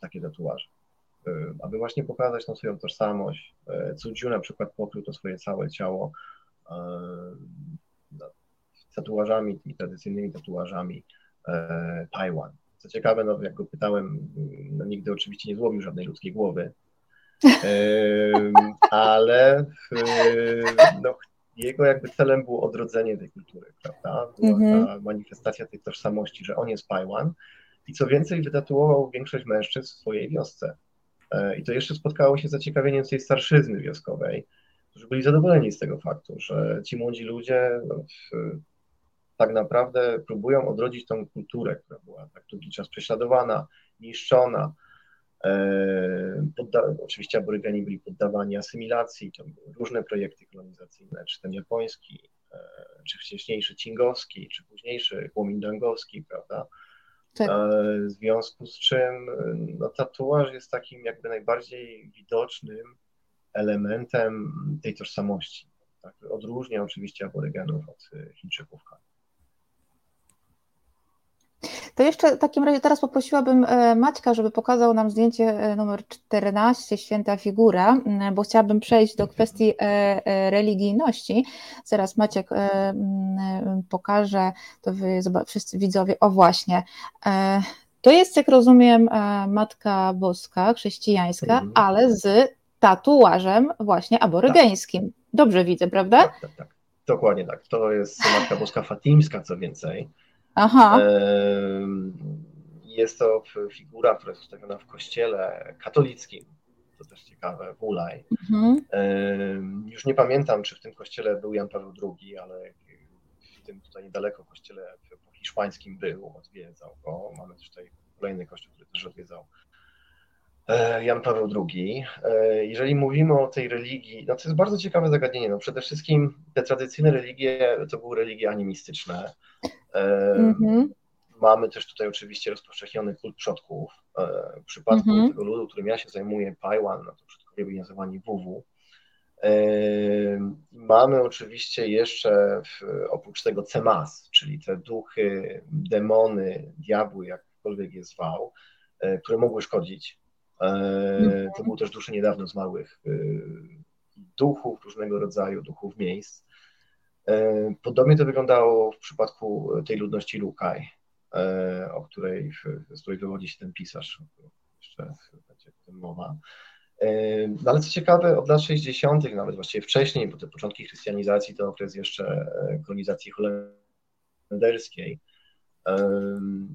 takie tatuaże, e, aby właśnie pokazać tą swoją tożsamość. E, Cudziu na przykład pokrył to swoje całe ciało e, no, tatuażami, tymi tradycyjnymi tatuażami e, Tajwan. Co ciekawe, no, jak go pytałem, no, nigdy oczywiście nie złowił żadnej ludzkiej głowy, ale no, jego jakby celem było odrodzenie tej kultury, prawda? Była mm-hmm. ta manifestacja tej tożsamości, że on jest Pajwan i co więcej wytatuował większość mężczyzn w swojej wiosce. E, I to jeszcze spotkało się z zaciekawieniem tej starszyzny wioskowej, którzy byli zadowoleni z tego faktu, że ci młodzi ludzie no, tak naprawdę próbują odrodzić tą kulturę, która była tak długi czas prześladowana, niszczona, podda- oczywiście aborygeni byli poddawani asymilacji, to były różne projekty kolonizacyjne, czy ten japoński, e, czy wcześniejszy cingowski, czy późniejszy Kuomintangowski, prawda? Tak. E, w związku z czym no, tatuaż jest takim jakby najbardziej widocznym elementem tej tożsamości. Tak? Odróżnia oczywiście aborygenów od Chińczyków. To jeszcze w takim razie teraz poprosiłabym e, Maćka, żeby pokazał nam zdjęcie e, numer 14, Święta Figura, bo chciałabym przejść do kwestii e, religijności. Zaraz Maciek pokaże, to wy wszyscy widzowie, o właśnie. To jest, jak rozumiem, Matka Boska, chrześcijańska, mhm. ale z tatuażem właśnie aborygeńskim. Tak. Dobrze widzę, prawda? Tak, tak, tak. Dokładnie tak. To jest Matka Boska Fatimska, co więcej. Aha. Jest to figura, która jest ustawiona w kościele katolickim. To też ciekawe, w Ulaj. Mhm. Już nie pamiętam, czy w tym kościele był Jan Paweł II, ale w tym tutaj niedaleko kościele po hiszpańskim był, odwiedzał go. Mamy też tutaj kolejny kościół, który też odwiedzał e, Jan Paweł II. E, jeżeli mówimy o tej religii, no to jest bardzo ciekawe zagadnienie. No przede wszystkim te tradycyjne religie to były religie animistyczne. Mm-hmm. Mamy też tutaj oczywiście rozpowszechniony kult przodków. E, w przypadku mm-hmm. tego ludu, którym ja się zajmuję, Pajwan, no to przodkowie byli nazywani WW. Mamy oczywiście jeszcze w, oprócz tego Cemas, czyli te duchy, demony, diabły, jakkolwiek je zwał, e, które mogły szkodzić. To było też dusze niedawno zmarłych duchów różnego rodzaju, duchów miejsc. E, podobnie to wyglądało w przypadku tej ludności Lukaj, e, o której, z której wywodzi się ten pisarz. Jeszcze będzie o tym mowa. E, no ale co ciekawe, od lat 60., nawet właściwie wcześniej, bo te początki chrystianizacji to okres jeszcze kolonizacji holenderskiej,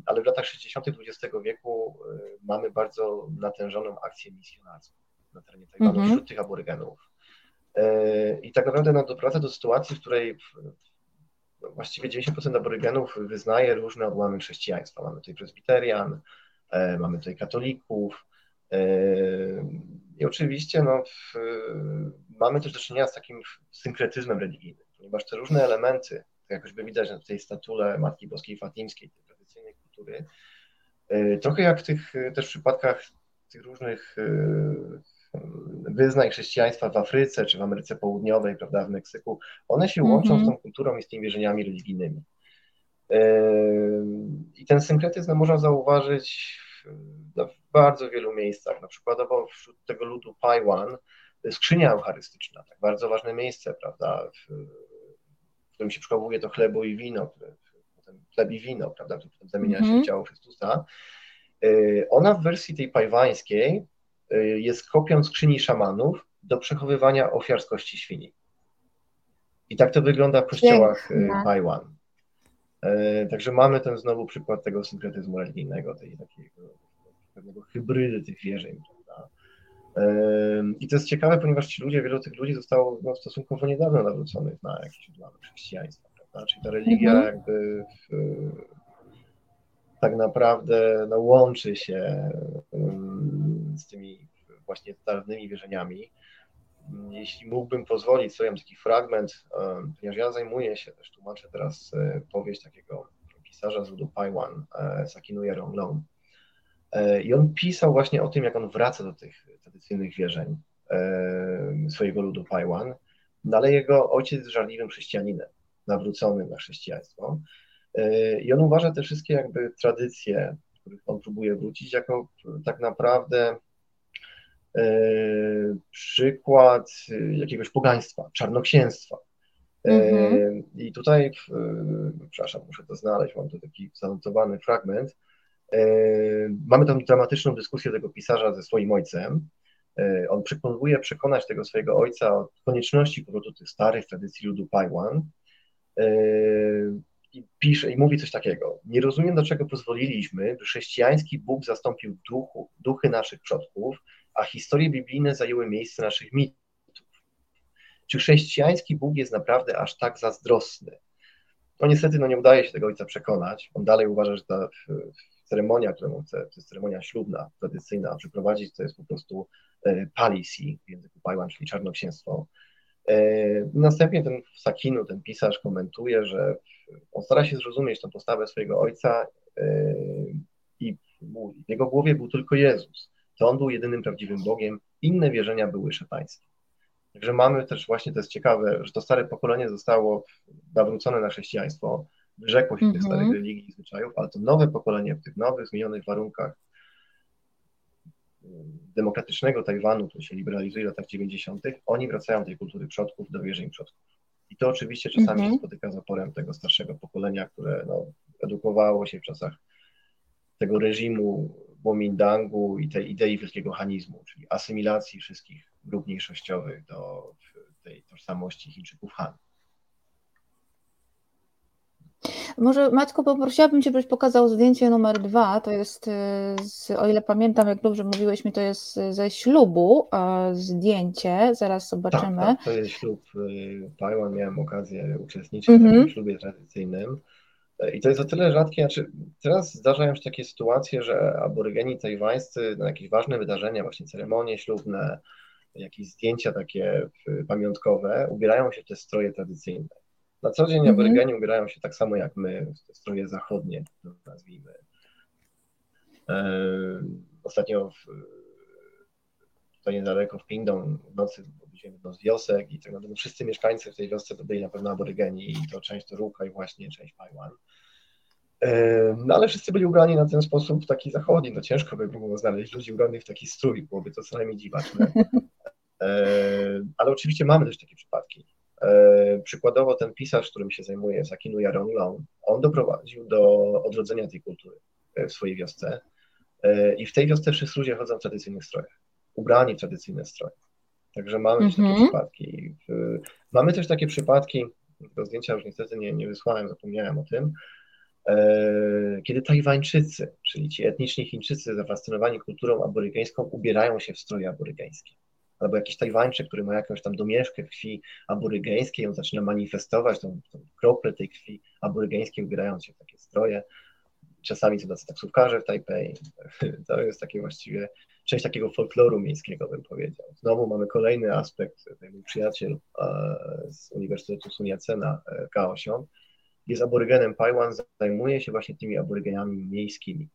ale w latach 60. XX wieku mamy bardzo natężoną akcję misjonarską na terenie Tajwanu mm -hmm. wśród tych aborygenów. E, I tak naprawdę no, doprowadza do sytuacji, w której no, właściwie 90% aborygenów wyznaje różne odłamy chrześcijaństwa. Mamy tutaj prezbiterian, e, mamy tutaj katolików e, i oczywiście no, w, mamy też do czynienia z takim synkretyzmem religijnym, ponieważ te różne elementy, tak jak widać na tej statule Matki Boskiej Fatimskiej, tej tradycyjnej kultury, trochę jak w tych też przypadkach tych różnych wyznań chrześcijaństwa w Afryce czy w Ameryce Południowej, prawda, w Meksyku, one się łączą mm -hmm. z tą kulturą i z tymi wierzeniami religijnymi. I ten synkretyzm można zauważyć w, w bardzo wielu miejscach. Na przykład wśród tego ludu Paiwan skrzynia eucharystyczna, tak bardzo ważne miejsce, prawda, w, w którym się przechowuje to chlebo i wino, które, potem chleb i wino, prawda, które potem zamienia się w mhm. ciało Chrystusa. Ona w wersji tej pajwańskiej Y, jest kopią skrzyni szamanów do przechowywania ofiar z kości świni. I tak to wygląda w kościołach y, Taiwan. Y, także mamy ten znowu przykład tego synkretyzmu religijnego, tej takiego pewnego hybrydy tych wierzeń. Prawda? I to jest ciekawe, ponieważ ci ludzie, wielu tych ludzi zostało no, stosunkowo niedawno nawróconych na jakieś odłamy chrześcijaństwa. Prawda? Czyli ta religia mhm. jakby w, tak naprawdę no, łączy się z tymi właśnie dawnymi wierzeniami. Jeśli mógłbym pozwolić sobie taki fragment, ponieważ ja zajmuję się też, tłumaczę teraz e, powieść takiego pisarza z ludu Paiwan, e, Sakinuya Ronglong. I on pisał właśnie o tym, jak on wraca do tych tradycyjnych wierzeń swojego ludu Paiwan, no ale jego ojciec jest żarliwym chrześcijaninem, nawróconym na chrześcijaństwo. I on uważa te wszystkie jakby tradycje, których on próbuje wrócić, jako tak naprawdę przykład jakiegoś pogaństwa, czarnoksięstwa. Mhm. I tutaj, przepraszam, muszę to znaleźć, mam tu taki zanotowany fragment. Mamy tam dramatyczną dyskusję tego pisarza ze swoim ojcem. On próbuje przekonać tego swojego ojca o konieczności powrotu tych starych tradycji ludu Paiwan. I pisze i mówi coś takiego. Nie rozumiem, dlaczego pozwoliliśmy, by chrześcijański Bóg zastąpił duchu, duchy naszych przodków, a historie biblijne zajęły miejsce naszych mitów. Czy chrześcijański Bóg jest naprawdę aż tak zazdrosny? No niestety no nie udaje się tego ojca przekonać. On dalej uważa, że ta ceremonia, którą chce, to jest ceremonia ślubna, tradycyjna, przeprowadzić, to jest po prostu e, palisi w języku Pajwan, czyli czarnoksięstwo. E, następnie ten Sakinu, ten pisarz komentuje, że on stara się zrozumieć tę postawę swojego ojca e, i w jego głowie był tylko Jezus. To on był jedynym prawdziwym Bogiem, inne wierzenia były szatańskie. Także mamy też właśnie, to jest ciekawe, że to stare pokolenie zostało nawrócone na chrześcijaństwo, wyrzekło się mm -hmm. tych starych mhm. religii i zwyczajów, ale to nowe pokolenie w tych nowych, zmienionych warunkach demokratycznego Tajwanu, który się liberalizuje w latach 90., oni wracają do tej kultury przodków, do wierzeń przodków. I to oczywiście czasami mm -hmm. się spotyka z oporem tego starszego pokolenia, które no, edukowało się w czasach tego reżimu Kuomintangu i tej idei wielkiego hanizmu, czyli asymilacji wszystkich grup mniejszościowych do tej tożsamości Chińczyków Han. Może Maćko, poprosiłabym Cię, byś pokazał zdjęcie numer dwa. To jest, y, z, o ile pamiętam, jak dobrze mówiłeś mi, to jest ze ślubu zdjęcie. Zaraz zobaczymy. Tak, tak to jest ślub Taiwan. Y, Miałem okazję uczestniczyć mm -hmm. w mhm. ślubie tradycyjnym. I to jest o tyle rzadkie, znaczy teraz zdarzają się takie sytuacje, że aborygeni tajwańscy na jakieś ważne wydarzenia, właśnie ceremonie ślubne, jakieś zdjęcia takie pamiątkowe, ubierają się w te stroje tradycyjne. Na co dzień mm -hmm. aborygeni ubierają się tak samo jak my, w te stroje zachodnie, nazwijmy. Ostatnio w, tutaj niedaleko w Pindong w nocy odwiedziłem jedną z wiosek i tak naprawdę wszyscy mieszkańcy w tej wiosce to byli na pewno aborygeni i to część to Ruka i właśnie część Paiwan. No ale wszyscy byli ubrani na ten sposób taki zachodni, no ciężko by było znaleźć ludzi ubranych w taki strój, byłoby to co najmniej dziwaczne. [laughs] Ale oczywiście mamy też takie przypadki. Przykładowo ten pisarz, którym się zajmuje, Sakinu Yaronglong, on doprowadził do odrodzenia tej kultury w swojej wiosce i w tej wiosce wszyscy ludzie chodzą w tradycyjnych strojach, ubrani w tradycyjne stroje. Także mamy też takie mhm. przypadki. Mamy też takie przypadki, tego zdjęcia już niestety nie, nie wysłałem, zapomniałem o tym, e, kiedy Tajwańczycy, czyli ci etniczni Chińczycy zafascynowani kulturą aborygeńską ubierają się w stroje aborygeńskie. Albo jakiś Tajwańczyk, który ma jakąś tam domieszkę krwi aborygeńskiej, on zaczyna manifestować tą, tą kroplę tej krwi aborygeńskiej, ubierając się w takie stroje. Czasami są tacy taksówkarze w Tajpej. [laughs] To jest takie właściwie część takiego folkloru miejskiego, bym powiedział. Znowu mamy kolejny aspekt, mój przyjaciel z Uniwersytetu Sun Yat-sena, e, Kao Xiong, jest aborygenem Paiwan, zajmuje się właśnie tymi aborygenami miejskimi,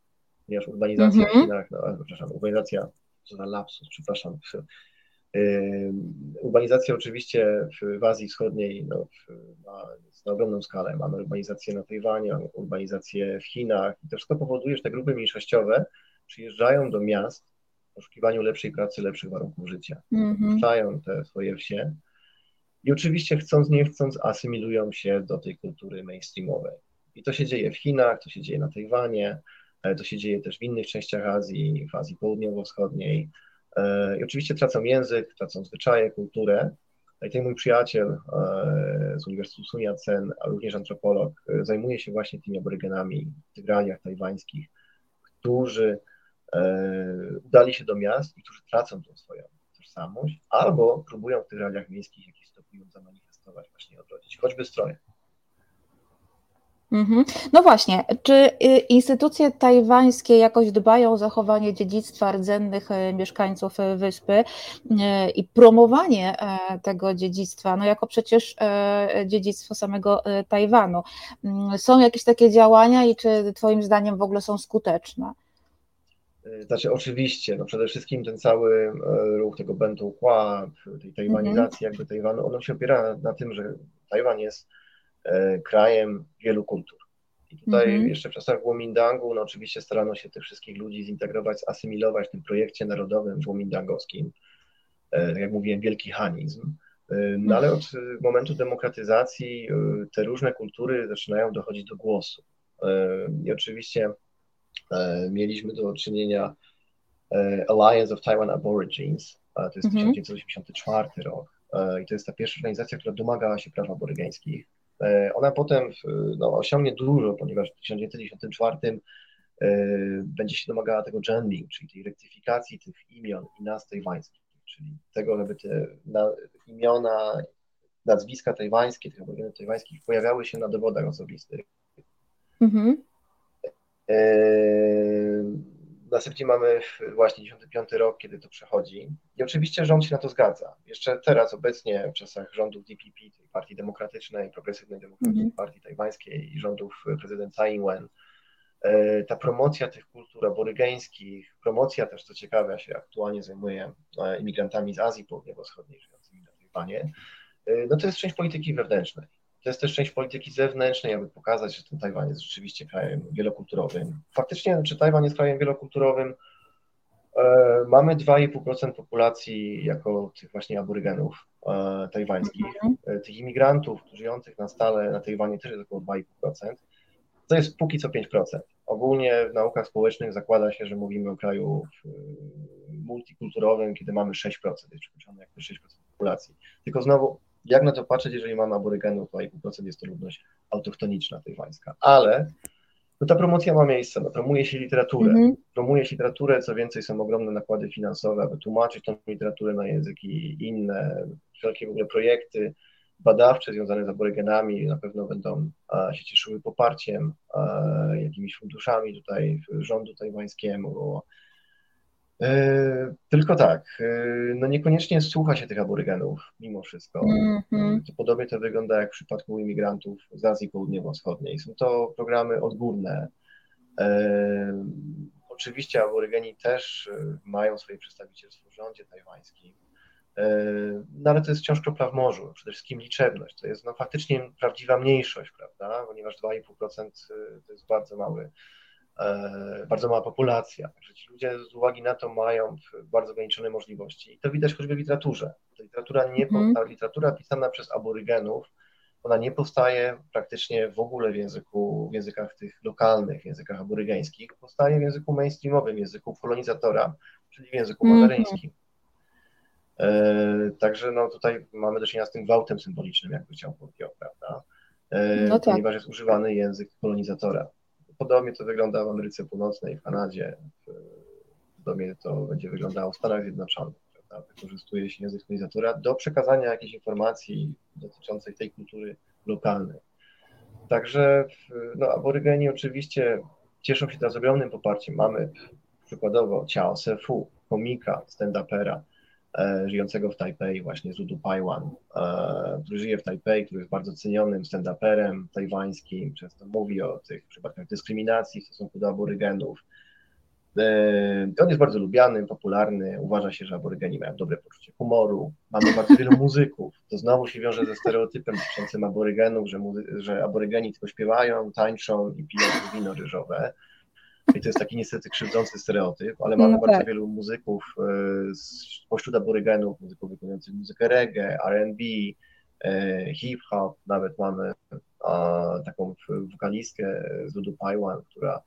ponieważ urbanizacja mm -hmm. w Chinach, no, przepraszam, urbanizacja, co za lapsus, przepraszam, Urbanizacja oczywiście w, w Azji Wschodniej no, ma, na ogromną skalę. Mamy urbanizację na Tajwanie, urbanizację w Chinach i to wszystko powoduje, że te grupy mniejszościowe przyjeżdżają do miast poszukiwaniu lepszej pracy, lepszych warunków życia. Mm-hmm. te swoje wsie i oczywiście chcąc, nie chcąc, asymilują się do tej kultury mainstreamowej. I to się dzieje w Chinach, to się dzieje na Tajwanie, to się dzieje też w innych częściach Azji, w Azji Południowo-Wschodniej. E, I oczywiście tracą język, tracą zwyczaje, kulturę. I ten mój przyjaciel e, z Uniwersytetu Sun Yat-sen, a również antropolog, e, zajmuje się właśnie tymi aborygenami w tych realiach tajwańskich, którzy E, udali się do miast i którzy tracą tą swoją tożsamość, albo próbują w tych realiach miejskich jakiś stopniu zamanifestować, właśnie odrodzić, choćby stroje. Mhm. No właśnie, czy y, instytucje tajwańskie jakoś dbają o zachowanie dziedzictwa rdzennych y, mieszkańców y, wyspy i promowanie e, tego dziedzictwa, no jako przecież e, dziedzictwo samego Tajwanu? Mm, są jakieś takie działania i czy Twoim zdaniem w ogóle są skuteczne? Znaczy oczywiście, no przede wszystkim ten cały ruch tego Bento Kła, tej tajwanizacji jakby Tajwanu, ono się opiera na, tym, że Tajwan jest krajem wielu kultur. I tutaj mm -hmm. jeszcze w czasach Kuomintangu, no oczywiście starano się tych wszystkich ludzi zintegrować, asymilować w tym projekcie narodowym kuomintangowskim. Tak jak mówiłem, wielki hanizm. No ale od momentu demokratyzacji te różne kultury zaczynają dochodzić do głosu. I oczywiście mieliśmy do czynienia Alliance of Taiwan Aborigines, to jest -hmm. 1984 rok. I to jest ta pierwsza organizacja, która domagała się praw aborygeńskich. Ona potem no, osiągnie dużo, ponieważ w 1994 będzie się domagała tego gending, czyli tej rektyfikacji tych imion i nazw tajwańskich czyli tego, żeby te imiona, nazwiska tajwańskie, tych aborygenów tajwańskich pojawiały się na dowodach osobistych. Mhm. E, następnie mamy właśnie 95 rok, kiedy to przechodzi. I oczywiście rząd się na to zgadza. Jeszcze teraz, obecnie, w czasach rządów DPP, tej Partii Demokratycznej, Progresywnej Demokratycznej mhm. Partii Tajwańskiej i rządów prezydenta Tsai Ing-wen, E, ta promocja tych kultur aborygeńskich, promocja też, co ciekawe, ja się aktualnie zajmuję e, imigrantami z Azji Południowo-Wschodniej żyjącymi na Tajwanie, e, no to jest część polityki wewnętrznej. To jest też część polityki zewnętrznej, aby pokazać, że ten Tajwan jest rzeczywiście krajem wielokulturowym. Faktycznie, czy Tajwan jest krajem wielokulturowym? Mamy 2,5% populacji jako tych właśnie aborygenów tajwańskich. Mhm. Tych imigrantów żyjących na stale na Tajwanie też jest około 2,5%. To jest póki co 5%. Ogólnie w naukach społecznych zakłada się, że mówimy o kraju multikulturowym, kiedy mamy 6%, jest przekroczone jakby 6% populacji. Tylko znowu, jak na to patrzeć, jeżeli mamy aborygenów, to 2,5% jest to ludność autochtoniczna tajwańska. Ale no ta promocja ma miejsce, no, promuje się literaturę, mm -hmm. promuje się literaturę, co więcej są ogromne nakłady finansowe, aby tłumaczyć tą literaturę na języki inne, wszelkie w ogóle projekty, badawcze związane z aborygenami na pewno będą się cieszyły poparciem, jakimiś funduszami tutaj rządu tajwańskiemu. E, tylko tak, e, no niekoniecznie słucha się tych aborygenów mimo wszystko. Mm -hmm. To podobnie to wygląda jak w przypadku imigrantów z Azji Południowo-Wschodniej. Są to programy odgórne. E, oczywiście aborygeni też mają swoje przedstawicielstwo w rządzie tajwańskim. E, no ale to jest wciąż kropla w morzu, przede wszystkim liczebność, to jest no, faktycznie prawdziwa mniejszość, prawda, ponieważ 2,5% y, to jest bardzo mały, e, bardzo mała populacja, także ci ludzie z uwagi na to mają bardzo ograniczone możliwości i to widać choćby w literaturze. Ta literatura, nie, mm. ta literatura pisana przez aborygenów, ona nie powstaje praktycznie w ogóle w języku, w językach tych lokalnych, w językach aborygeńskich, powstaje w języku mainstreamowym, w języku kolonizatora, czyli w języku mm. mandaryńskim. E, także no tutaj mamy do czynienia z tym gwałtem symbolicznym, jakby chciał powiedział, prawda? E, no tak. Ponieważ jest używany język kolonizatora. Podobnie to wygląda w Ameryce Północnej, w Kanadzie, podobnie to będzie wyglądało w Stanach Zjednoczonych. Prawda? Wykorzystuje się język kolonizatora do przekazania jakiejś informacji dotyczącej tej kultury lokalnej. Także no, aborygeni oczywiście cieszą się teraz ogromnym poparciem. Mamy przykładowo Ciao Sefu, komika, stand-upera, żyjącego w Tajpej, właśnie z Udu Paiwan, e, który żyje w Tajpej, który jest bardzo cenionym stand-uperem tajwańskim, często mówi o tych przypadkach dyskryminacji w stosunku do aborygenów. E, on jest bardzo lubiany, popularny, uważa się, że aborygeni mają dobre poczucie humoru, mamy bardzo wielu [laughs] muzyków, to znowu się wiąże ze stereotypem dotyczącym aborygenów, że, muzy- że aborygeni tylko śpiewają, tańczą i piją wino ryżowe. I to jest taki niestety krzywdzący stereotyp, ale mamy no bardzo tak. wielu muzyków e, spośród aborygenów, muzyków wykonujących muzykę reggae, R&B, e, hip-hop, nawet mamy taką wokalistkę z ludu Paiwan, która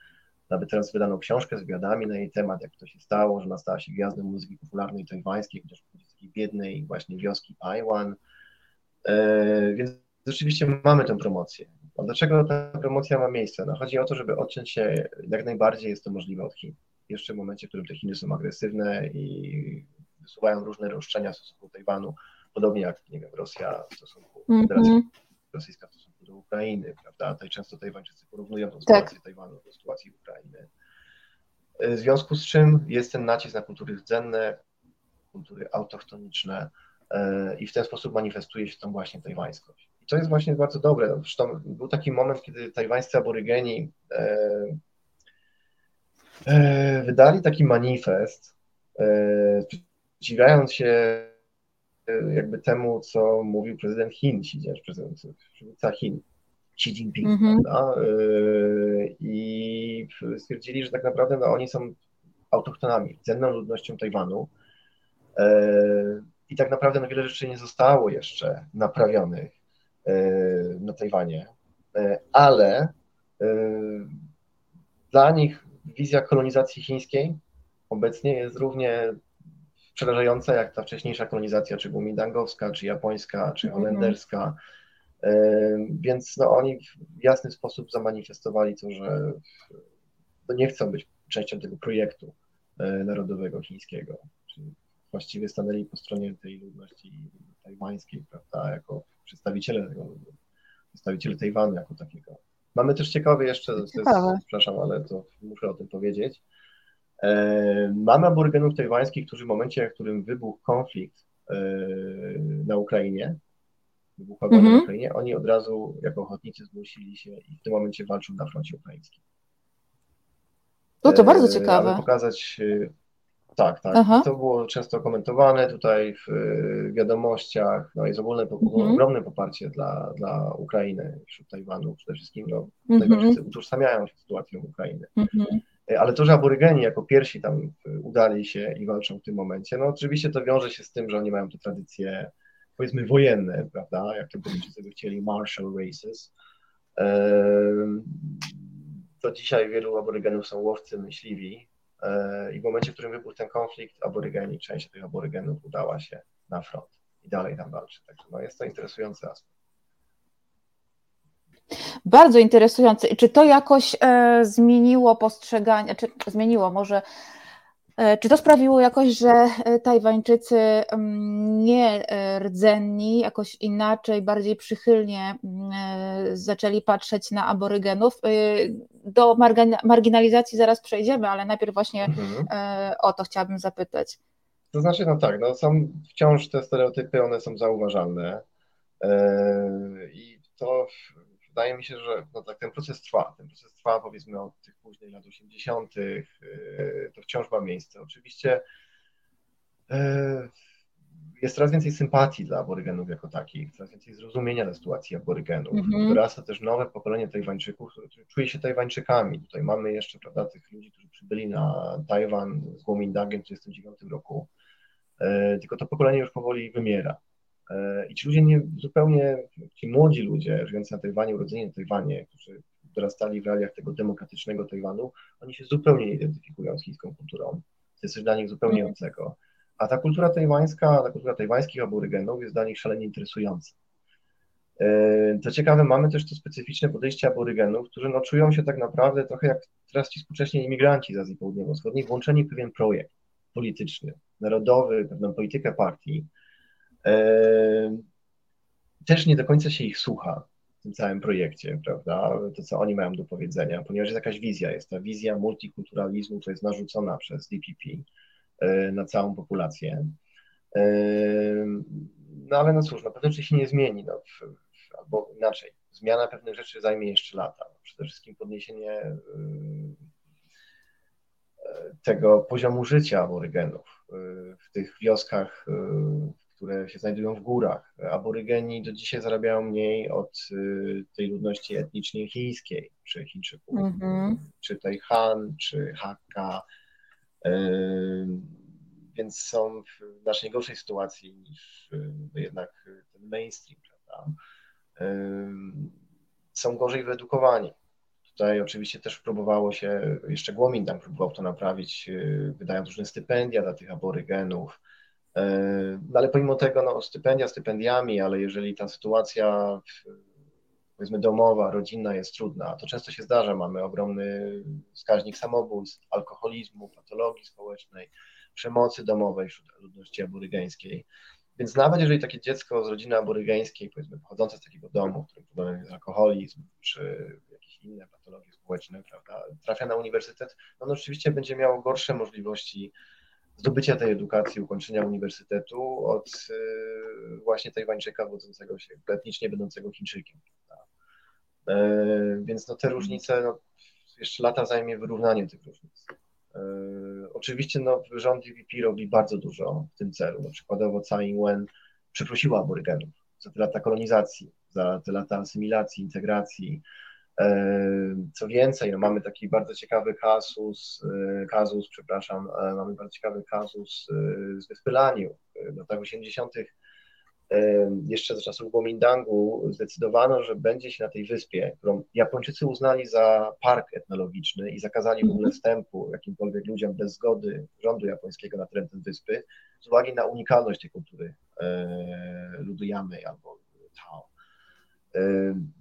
nawet teraz wydano książkę z wywiadami na jej temat, jak to się stało, że ona stała się gwiazdą muzyki popularnej tajwańskiej, chociaż z takiej biednej właśnie wioski Paiwan. E, więc rzeczywiście mamy tę promocję. A dlaczego ta promocja ma miejsce? No, chodzi o to, żeby odciąć się jak najbardziej jest to możliwe od Chin. Jeszcze w momencie, w którym te Chiny są agresywne i wysuwają różne roszczenia w stosunku do Tajwanu, podobnie jak, nie wiem, Rosja w stosunku, mm -hmm. Federacja Rosyjska w stosunku do Ukrainy, prawda? Tutaj często Tajwańczycy porównują tę sytuację tak. Tajwanu do sytuacji Ukrainy. W związku z czym jest ten nacisk na kultury rdzenne, kultury autochtoniczne e, i w ten sposób manifestuje się tą właśnie tajwańskość to jest właśnie bardzo dobre. Zresztą był taki moment, kiedy tajwańscy aborygeni e, e, wydali taki manifest, e, sprzeciwiając się jakby temu, co mówił prezydent Chin, prezydent, Chin, Xi Jinping, mm -hmm. I stwierdzili, że tak naprawdę no, oni są autochtonami, cenną ludnością Tajwanu. I tak naprawdę no, wiele rzeczy nie zostało jeszcze naprawionych na Tajwanie, ale dla nich wizja kolonizacji chińskiej obecnie jest równie przerażająca jak ta wcześniejsza kolonizacja, czy gumidangowska, czy japońska, czy mhm. holenderska. Więc no, oni w jasny sposób zamanifestowali to, że nie chcą być częścią tego projektu e, narodowego chińskiego. Właściwie stanęli po stronie tej ludności tajwańskiej, prawda, jako przedstawiciele tego, przedstawiciele Tajwanu jako takiego. Mamy też ciekawe jeszcze, to jest, przepraszam, ale to muszę o tym powiedzieć. E, mamy aborygenów tajwańskich, którzy w momencie, w którym wybuchł konflikt e, na Ukrainie, wybuchła mm -hmm. na Ukrainie, oni od razu jako ochotnicy zgłosili się i w tym momencie walczą na froncie ukraińskim. No to bardzo e, ciekawe. Aby pokazać, tak, tak. Aha. To było często komentowane tutaj w wiadomościach. No jest ogólne, mhm. ogromne poparcie dla, dla Ukrainy wśród Tajwanu. Przede wszystkim no, mhm. Utożsamiają się z sytuacją Ukrainy. Mhm. Ale to, że aborygeni jako pierwsi tam udali się i walczą w tym momencie, no oczywiście to wiąże się z tym, że oni mają te tradycje, powiedzmy, wojenne, prawda? Jak to Brytyjczycy by chcieli, martial races. To dzisiaj wielu aborygenów są łowcy, myśliwi, I w momencie, w którym wybuchł ten konflikt, aborygeni, część tych aborygenów udała się na front i dalej tam walczy. Także no, jest to interesujący aspekt. Bardzo interesujący. Czy to jakoś e, zmieniło postrzeganie, czy zmieniło może E, czy to sprawiło jakoś, że e, Tajwańczycy mm, nie e, rdzenni, jakoś inaczej, bardziej przychylnie mm, zaczęli patrzeć na aborygenów? Do marginalizacji zaraz przejdziemy, ale najpierw właśnie mhm. o to chciałabym zapytać. To znaczy, no tak, no są wciąż te stereotypy, one są zauważalne i to wydaje mi się, że no tak, ten proces trwa. Ten proces trwa powiedzmy od tych późnych lat 80., y, to wciąż ma miejsce. Oczywiście y, jest coraz więcej sympatii dla aborygenów jako takich, coraz więcej zrozumienia dla sytuacji aborygenów. Mm-hmm. Dorasta też nowe pokolenie Tajwańczyków, które czuje się Tajwańczykami. Tutaj mamy jeszcze prawda, tych ludzi, którzy przybyli na Tajwan z Kuomintangiem w 1939 roku. Y, tylko to pokolenie już powoli wymiera. I ci ludzie nie zupełnie, ci młodzi ludzie żyjący na Tajwanie, urodzeni na Tajwanie, którzy dorastali w realiach tego demokratycznego Tajwanu, oni się zupełnie nie identyfikują z chińską kulturą. To jest coś dla nich zupełnie mhm. obcego. A ta kultura tajwańska, ta kultura tajwańskich aborygenów jest dla nich szalenie interesująca. E, co ciekawe, mamy też to specyficzne podejście aborygenów, którzy no, czują się tak naprawdę trochę jak teraz ci współcześni imigranci z Azji Południowo-Wschodniej, włączeni w pewien projekt polityczny, narodowy, pewną politykę partii, też nie do końca się ich słucha w tym całym projekcie, prawda? To, co oni mają do powiedzenia, ponieważ jest jakaś wizja, jest ta wizja multikulturalizmu, która jest narzucona przez DPP e, na całą populację. No ale no cóż, no pewne rzeczy się nie zmieni, no, albo inaczej, zmiana pewnych rzeczy zajmie jeszcze lata. Przede wszystkim podniesienie e, tego poziomu życia aborygenów e, w tych wioskach, które się znajdują w górach. Aborygeni do dzisiaj zarabiają mniej od y, tej ludności etnicznej chińskiej, czy Chińczyków, mm-hmm. czy tej Han, czy Hakka, y, więc są w znacznie gorszej sytuacji niż y, jednak ten mainstream, prawda? Są gorzej wyedukowani. Tutaj oczywiście też próbowało się, jeszcze Guomindang próbował to naprawić, wydając różne stypendia dla tych aborygenów, no ale pomimo tego, no, stypendia stypendiami, ale jeżeli ta sytuacja powiedzmy domowa, rodzinna jest trudna, to często się zdarza, mamy ogromny wskaźnik samobójstw, alkoholizmu, patologii społecznej, przemocy domowej wśród ludności aborygeńskiej. Więc nawet jeżeli takie dziecko z rodziny aborygeńskiej, powiedzmy pochodzące z takiego domu, w którym problemem jest alkoholizm, czy jakieś inne patologie społeczne, prawda, trafia na uniwersytet, no, no oczywiście będzie miało gorsze możliwości zdobycia tej edukacji, ukończenia uniwersytetu od y, właśnie Tajwańczyka wodzącego się, etnicznie będącego Chińczykiem. E, więc no, te różnice, no, jeszcze lata zajmie wyrównanie tych różnic. Oczywiście no, rząd UVP robi bardzo dużo w tym celu. No, przykładowo Tsai Ing-wen przeprosiła aborygenów za te lata kolonizacji, za te lata asymilacji, integracji. Co więcej, no, mamy taki bardzo ciekawy kasus, kazus, przepraszam, mamy bardzo ciekawy kazus z Wyspylaniu. W latach 80 jeszcze za czasów Kuomintangu zdecydowano, że będzie się na tej wyspie, którą Japończycy uznali za park etnologiczny i zakazali w ogóle mhm. wstępu jakimkolwiek ludziom bez zgody rządu japońskiego na teren tej wyspy, z uwagi na unikalność tej kultury e, ludu Yamy albo Tao. E,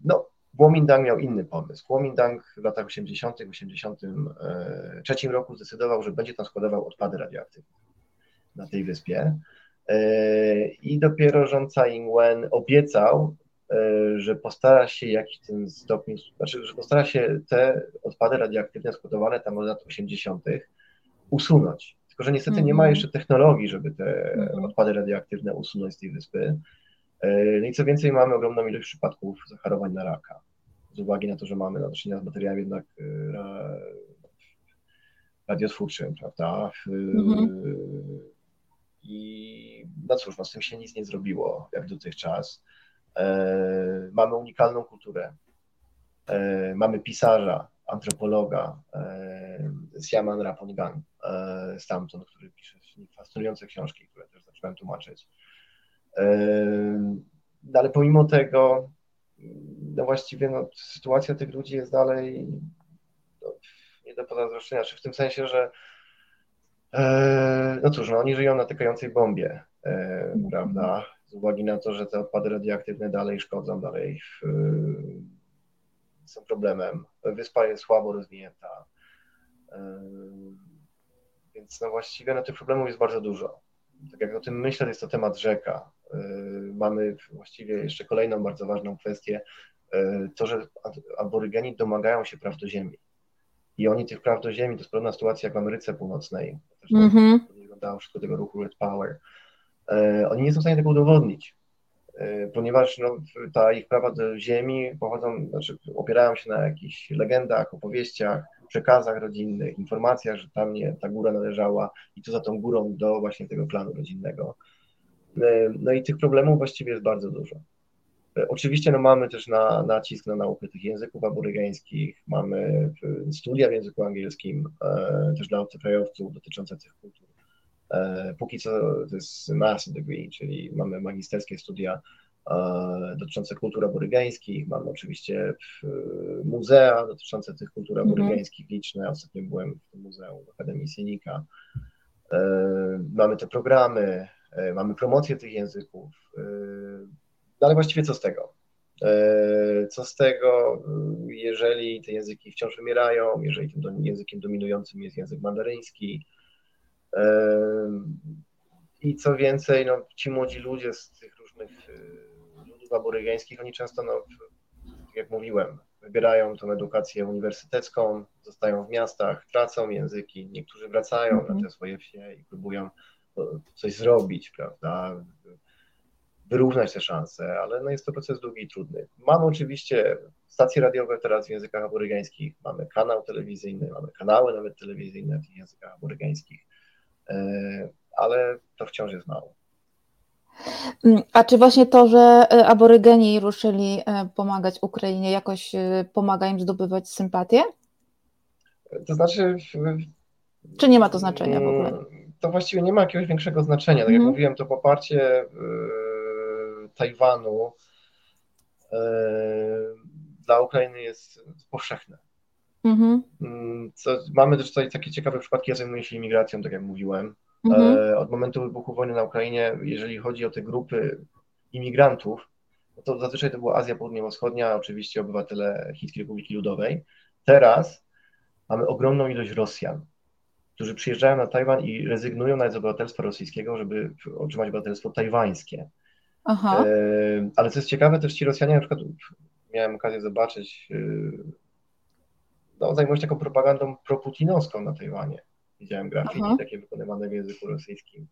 no, Kuomintang miał inny pomysł. Kuomintang w latach 80., 83 roku zdecydował, że będzie tam składował odpady radioaktywne na tej wyspie. E, I dopiero rząd Tsai Ing-wen obiecał, e, że postara się jakiś ten stopień, znaczy, że postara się te odpady radioaktywne składowane tam od lat 80. usunąć. Tylko, że niestety nie ma mhm. jeszcze technologii, żeby te mhm. odpady radioaktywne usunąć z tej wyspy. E, no i co więcej, mamy ogromną ilość przypadków zachorowań na raka. Z uwagi na to, że mamy do czynienia z materiałem jednak radiotwórczym, prawda? Mhm i no cóż, no z tym się nic nie zrobiło jak dotychczas. E, mamy unikalną kulturę. E, mamy pisarza, antropologa, e, Siaman Rapongan e, stamtąd, który pisze fascynujące książki, które też zacząłem tłumaczyć. E, no, ale pomimo tego, no właściwie no, sytuacja tych ludzi jest dalej no, nie do pozazdroszczenia, czy w tym sensie, że E, no cóż, no oni żyją na tykającej bombie, e, prawda? Z uwagi na to, że te odpady radioaktywne dalej szkodzą, dalej są problemem. Wyspa jest słabo rozwinięta. E, więc no właściwie no, tych problemów jest bardzo dużo. Tak jak o tym myślę, jest to temat rzeka. Mamy właściwie jeszcze kolejną bardzo ważną kwestię, to, że aborygeni domagają się praw do ziemi. I oni tych praw do ziemi, to jest podobna sytuacja jak w Ameryce Północnej, też mm -hmm. wyglądało wszystko tego ruchu Red Power. E, oni nie są w stanie tego udowodnić, ponieważ no, ta ich prawa do ziemi pochodzą, znaczy opierają się na jakichś legendach, opowieściach, przekazach rodzinnych, informacjach, że tam nie, ta góra należała i to za tą górą do właśnie tego planu rodzinnego. E, no i tych problemów właściwie jest bardzo dużo. Oczywiście no, mamy też na, nacisk na naukę tych języków aborygeńskich, mamy studia w języku angielskim e, też dla obcokrajowców dotyczące tych kultur. E, póki co to jest master degree, czyli mamy magisterskie studia e, dotyczące kultur aborygeńskich, mamy oczywiście muzea dotyczące tych kultur mhm. aborygeńskich liczne. Ostatnio byłem w tym muzeum w Akademii Sienika. E, mamy te programy, e, mamy promocję tych języków. E, no ale właściwie co z tego? E, co z tego, jeżeli te języki wciąż wymierają, jeżeli tym językiem dominującym jest język mandaryński? E, I co więcej, no, ci młodzi ludzie z tych różnych e, ludów aborygeńskich, oni często, no, jak mówiłem, wybierają tą edukację uniwersytecką, zostają w miastach, tracą języki, niektórzy wracają mm -hmm. na mhm. te swoje wsie i próbują coś zrobić, prawda? wyrównać te szanse, ale no jest to proces długi i trudny. Mamy oczywiście stacje radiowe teraz w językach aborygeńskich, mamy kanał telewizyjny, mamy kanały nawet telewizyjne w językach aborygeńskich, e, ale to wciąż jest mało. Mm, a czy właśnie to, że e, aborygeni ruszyli e, pomagać Ukrainie, jakoś pomaga im zdobywać sympatię? To znaczy. Czy nie ma to znaczenia w ogóle? To właściwie nie ma jakiegoś większego znaczenia. Tak jak mm. mówiłem, to poparcie Tajwanu e, dla Ukrainy jest powszechne. Mhm. Mm, co, mamy też tutaj takie ciekawe przypadki, ja zajmuję się imigracją, tak jak mówiłem. Mhm. E, od momentu wybuchu wojny na Ukrainie, jeżeli chodzi o te grupy imigrantów, no to zazwyczaj to była Azja Południowo-Wschodnia, oczywiście obywatele Chińskiej Republiki Ludowej. Teraz mamy ogromną ilość Rosjan, którzy przyjeżdżają na Tajwan i rezygnują nawet z obywatelstwa rosyjskiego, żeby otrzymać obywatelstwo tajwańskie. Aha. E, ale co jest ciekawe, też ci Rosjanie, na przykład miałem okazję zobaczyć, e, no, zajmują się taką propagandą proputinowską na Tajwanie. Widziałem grafiki Aha. takie wykonywane w języku rosyjskim.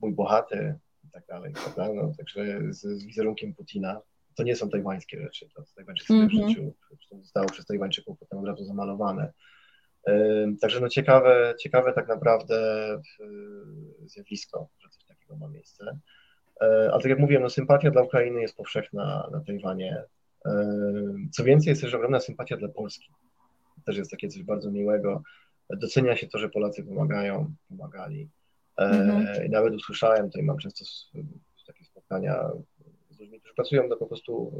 Mój bohater i tak dalej, prawda? No, także z, z wizerunkiem Putina. To nie są tajwańskie rzeczy, to Tajwańczycy mm -hmm. w życiu zostało przez Tajwańczyków potem od razu zamalowane. Także no ciekawe, ciekawe tak naprawdę zjawisko, że coś takiego ma miejsce. Ale tak jak mówiłem, no sympatia dla Ukrainy jest powszechna na Tajwanie. Co więcej, jest też ogromna sympatia dla Polski. Też jest takie coś bardzo miłego. Docenia się to, że Polacy pomagają, pomagali. Mhm. I nawet usłyszałem, tutaj mam często takie spotkania z ludźmi, którzy pracują na po prostu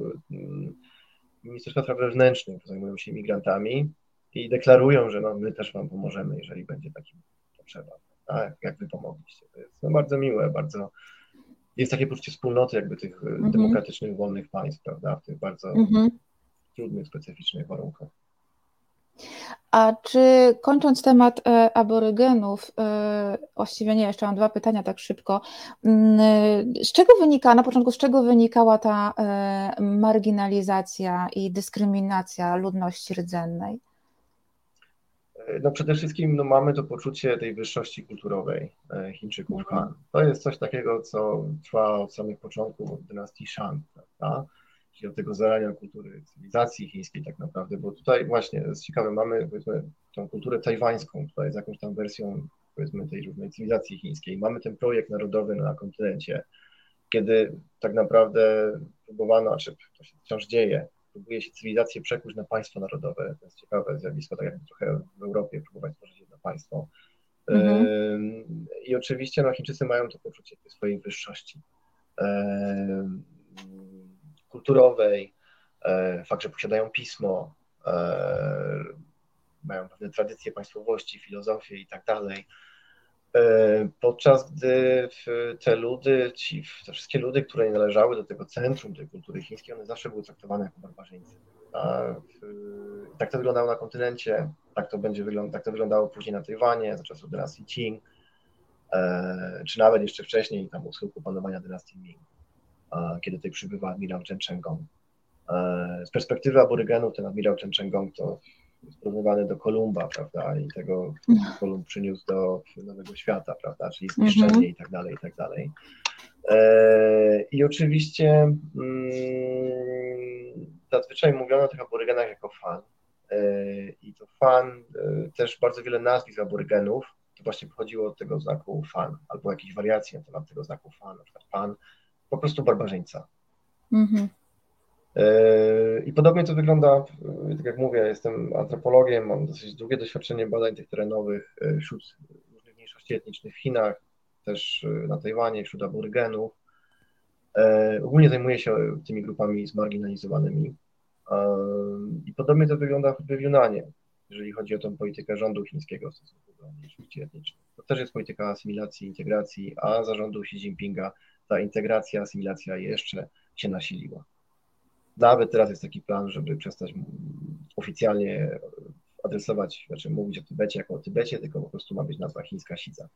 Ministerstwa Spraw Wewnętrznych, zajmują się imigrantami i deklarują, że no, my też Wam pomożemy, jeżeli będzie taki potrzeba, tak? jak Wy pomogliście. To jest no, bardzo miłe, bardzo jest takie poczucie wspólnoty jakby tych mhm. demokratycznych, wolnych państw, prawda, w tych bardzo mhm. trudnych, specyficznych warunkach. A czy kończąc temat e, aborygenów, e, właściwie nie, jeszcze mam dwa pytania tak szybko. Mm, e, z czego wynika, na początku, z czego wynikała ta marginalizacja i dyskryminacja ludności rdzennej? No przede wszystkim no, mamy to poczucie tej wyższości kulturowej Chińczyków Han. Mhm. To jest coś takiego, co trwa od samych początków dynastii Shang, prawda? Od tego zarania kultury cywilizacji chińskiej tak naprawdę, bo tutaj właśnie jest ciekawe, mamy powiedzmy tą kulturę tajwańską, która jest jakąś tam wersją powiedzmy tej różnej cywilizacji chińskiej. Mamy ten projekt narodowy na kontynencie, kiedy tak naprawdę próbowano, czy to się wciąż dzieje, próbuje się cywilizację przekuć na państwo narodowe. To jest ciekawe zjawisko, tak jak trochę w Europie próbować tworzyć jedno państwo. Mhm. I oczywiście no, Chińczycy mają to poczucie swojej wyższości kulturowej, e, fakt, że posiadają pismo, e, mają pewne tradycje państwowości, filozofię i tak dalej. E, podczas gdy te ludy, ci, te wszystkie ludy, które nie należały do tego centrum tej kultury chińskiej, one zawsze były traktowane jako barbarzyńcy. tak to wyglądało na kontynencie, tak to będzie tak to wyglądało później na Tajwanie za czasów dynastii Qing, czy nawet jeszcze wcześniej, tam u schyłku panowania dynastii Ming kiedy tutaj przybywa admirał Chen Chengong. E, z perspektywy aborygenów ten admirał Chen Chengong to jest porównywany do Kolumba, prawda, i tego, Kolumb przyniósł do Nowego Świata, prawda, czyli zniszczenie mm -hmm. i tak dalej, i tak dalej. E, I oczywiście mm, zazwyczaj mówiono o tych aborygenach jako fan. E, I to fan, też bardzo wiele nazwisk aborygenów, to właśnie pochodziło od tego znaku fan, albo jakieś wariacje na temat tego znaku fan, na przykład pan po prostu barbarzyńca. Mhm. E, I podobnie to wygląda, e, tak jak mówię, jestem antropologiem, mam dosyć długie doświadczenie badań tych terenowych e, wśród różnych mniejszości etnicznych w Chinach, też na Tajwanie, wśród aborygenów. Ogólnie zajmuję się tymi grupami zmarginalizowanymi. I podobnie to wygląda w Junanie, jeżeli chodzi o tą politykę rządu chińskiego w stosunku do mniejszości etnicznych. To też jest polityka asymilacji, integracji, a zarządu Xi Jinpinga ta integracja, asymilacja jeszcze się nasiliła. Nawet teraz jest taki plan, żeby przestać oficjalnie adresować, znaczy mówić o Tybecie jako o Tybecie, tylko po prostu ma być nazwa chińska Sica.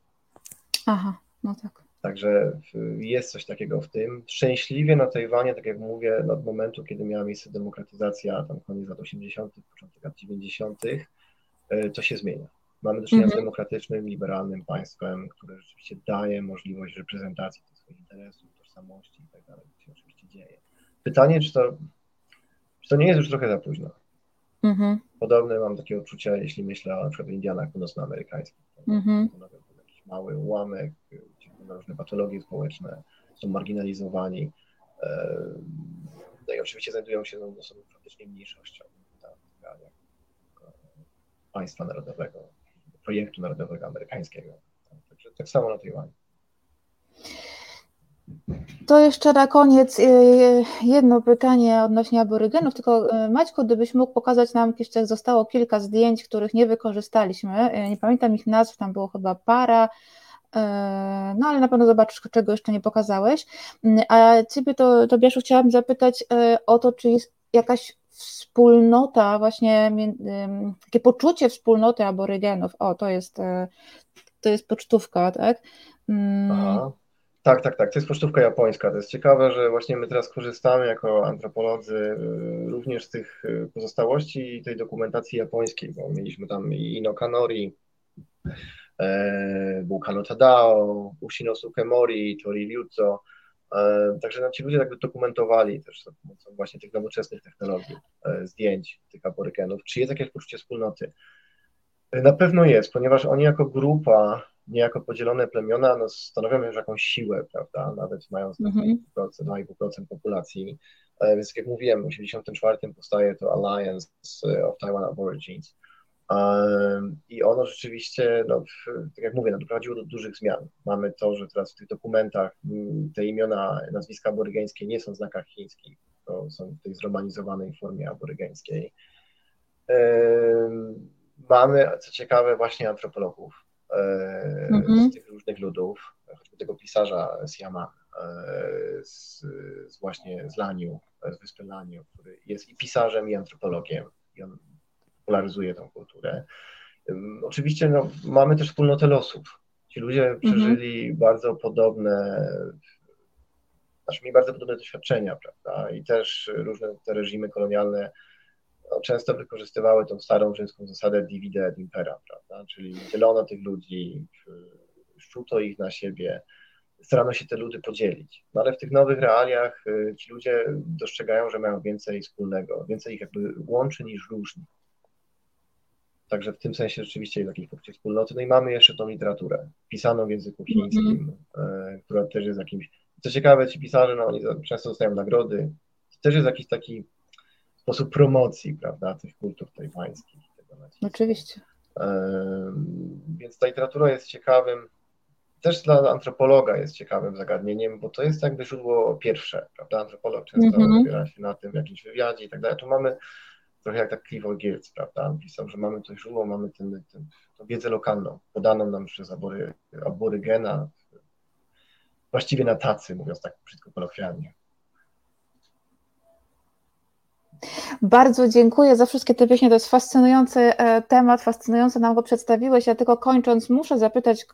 Aha, no tak. Także jest coś takiego w tym. Szczęśliwie na Tajwanie, tak jak mówię, od momentu, kiedy miała miejsce demokratyzacja, tam koniec lat 80., początek lat 90., e, to się zmienia. Mamy do czynienia z mhm. demokratycznym, liberalnym państwem, które rzeczywiście daje możliwość reprezentacji swoich interesów, tożsamości i tak dalej, co się oczywiście dzieje. Pytanie, czy to, czy to nie jest już trochę za późno? Mhm. Podobne mam takie odczucia, jeśli myślę o na przykład Indianach północnoamerykańskich. Mhm. Jakiś mały ułamek, różne patologie społeczne, są marginalizowani. E, no i oczywiście znajdują się no, są faktycznie mniejszością państwa narodowego, projektu narodowego amerykańskiego. Także tak samo na Tajwanie. To jeszcze na koniec y, jedno pytanie odnośnie aborygenów, tylko y, Maćku, gdybyś mógł pokazać nam, jeszcze zostało kilka zdjęć, których nie wykorzystaliśmy, y, nie pamiętam ich nazw, tam było chyba para, no ale na pewno zobaczysz, czego jeszcze nie pokazałeś. A Ciebie to, Tobiaszu, chciałabym zapytać o to, czy jest jakaś wspólnota, właśnie takie poczucie wspólnoty aborygenów. O, to jest, to jest pocztówka, tak? Mm. Aha. Tak, tak, tak. To jest pocztówka japońska. To jest ciekawe, że właśnie my teraz korzystamy jako antropolodzy y, również z tych y, pozostałości tej dokumentacji japońskiej, bo mieliśmy tam i Ino Kanori, e, Bukano Tadao, Ushino Sukemori, Tori Ryuzo. E, także no, ci ludzie jakby dokumentowali też właśnie tych nowoczesnych technologii, e, zdjęć tych aborygenów. Czy jest jakieś poczucie wspólnoty? Na pewno jest, ponieważ oni jako grupa, nie jako podzielone plemiona, no, stanowią już jakąś siłę, prawda? Nawet mając mm 2,5% populacji. E, więc tak jak mówiłem, w 1984 powstaje to Alliance of Taiwan Aborigines. I ono rzeczywiście, no, tak jak mówię, no, doprowadziło do dużych zmian. Mamy to, że teraz w tych dokumentach mm, te imiona, nazwiska aborygeńskie nie są w znakach chińskich, to są w tej zromanizowanej formie aborygeńskiej. Mamy, co ciekawe, właśnie antropologów mhm. z tych różnych ludów, choćby tego pisarza Siama, z, z właśnie z Laniu, z wyspy Laniu, który jest i pisarzem, i antropologiem. I on popularyzuje tą kulturę. Oczywiście no, mamy też wspólnotę losów. Ci ludzie mhm. przeżyli mhm. bardzo podobne, znaczy mieli bardzo podobne doświadczenia, prawda? I też różne te reżimy kolonialne no, często wykorzystywały tą starą rzymską zasadę divide et impera, prawda? Czyli dzielono tych ludzi, szczuto ich na siebie, starano się te ludy podzielić. No ale w tych nowych realiach y, ci ludzie dostrzegają, że mają więcej wspólnego, więcej ich jakby łączy niż różni. Także w tym sensie rzeczywiście jest jakieś poczucie wspólnoty. No i mamy jeszcze tą literaturę pisaną w języku chińskim, mm-hmm. która też jest jakimś. Co ciekawe, ci pisarze, no oni często dostają nagrody. To też jest jakiś taki sposób promocji, prawda, tych kultur tajwańskich. Oczywiście. Więc ta literatura jest ciekawym, też dla antropologa jest ciekawym zagadnieniem, bo to jest jakby źródło pierwsze, prawda? Antropolog często mm-hmm. opiera się na tym w jakimś wywiadzie i tak dalej. Tu mamy trochę jak tak Clifford Geertz, prawda? Pisał, że mamy to źródło, mamy ten, ten, tą wiedzę lokalną, podaną nam przez abory, aborygena, właściwie na tacy, mówiąc tak brzydko kolokwialnie. Bardzo dziękuję za wszystkie te pieśni. To jest fascynujący e, temat, fascynująco nam go przedstawiłeś. Ja tylko kończąc, muszę zapytać,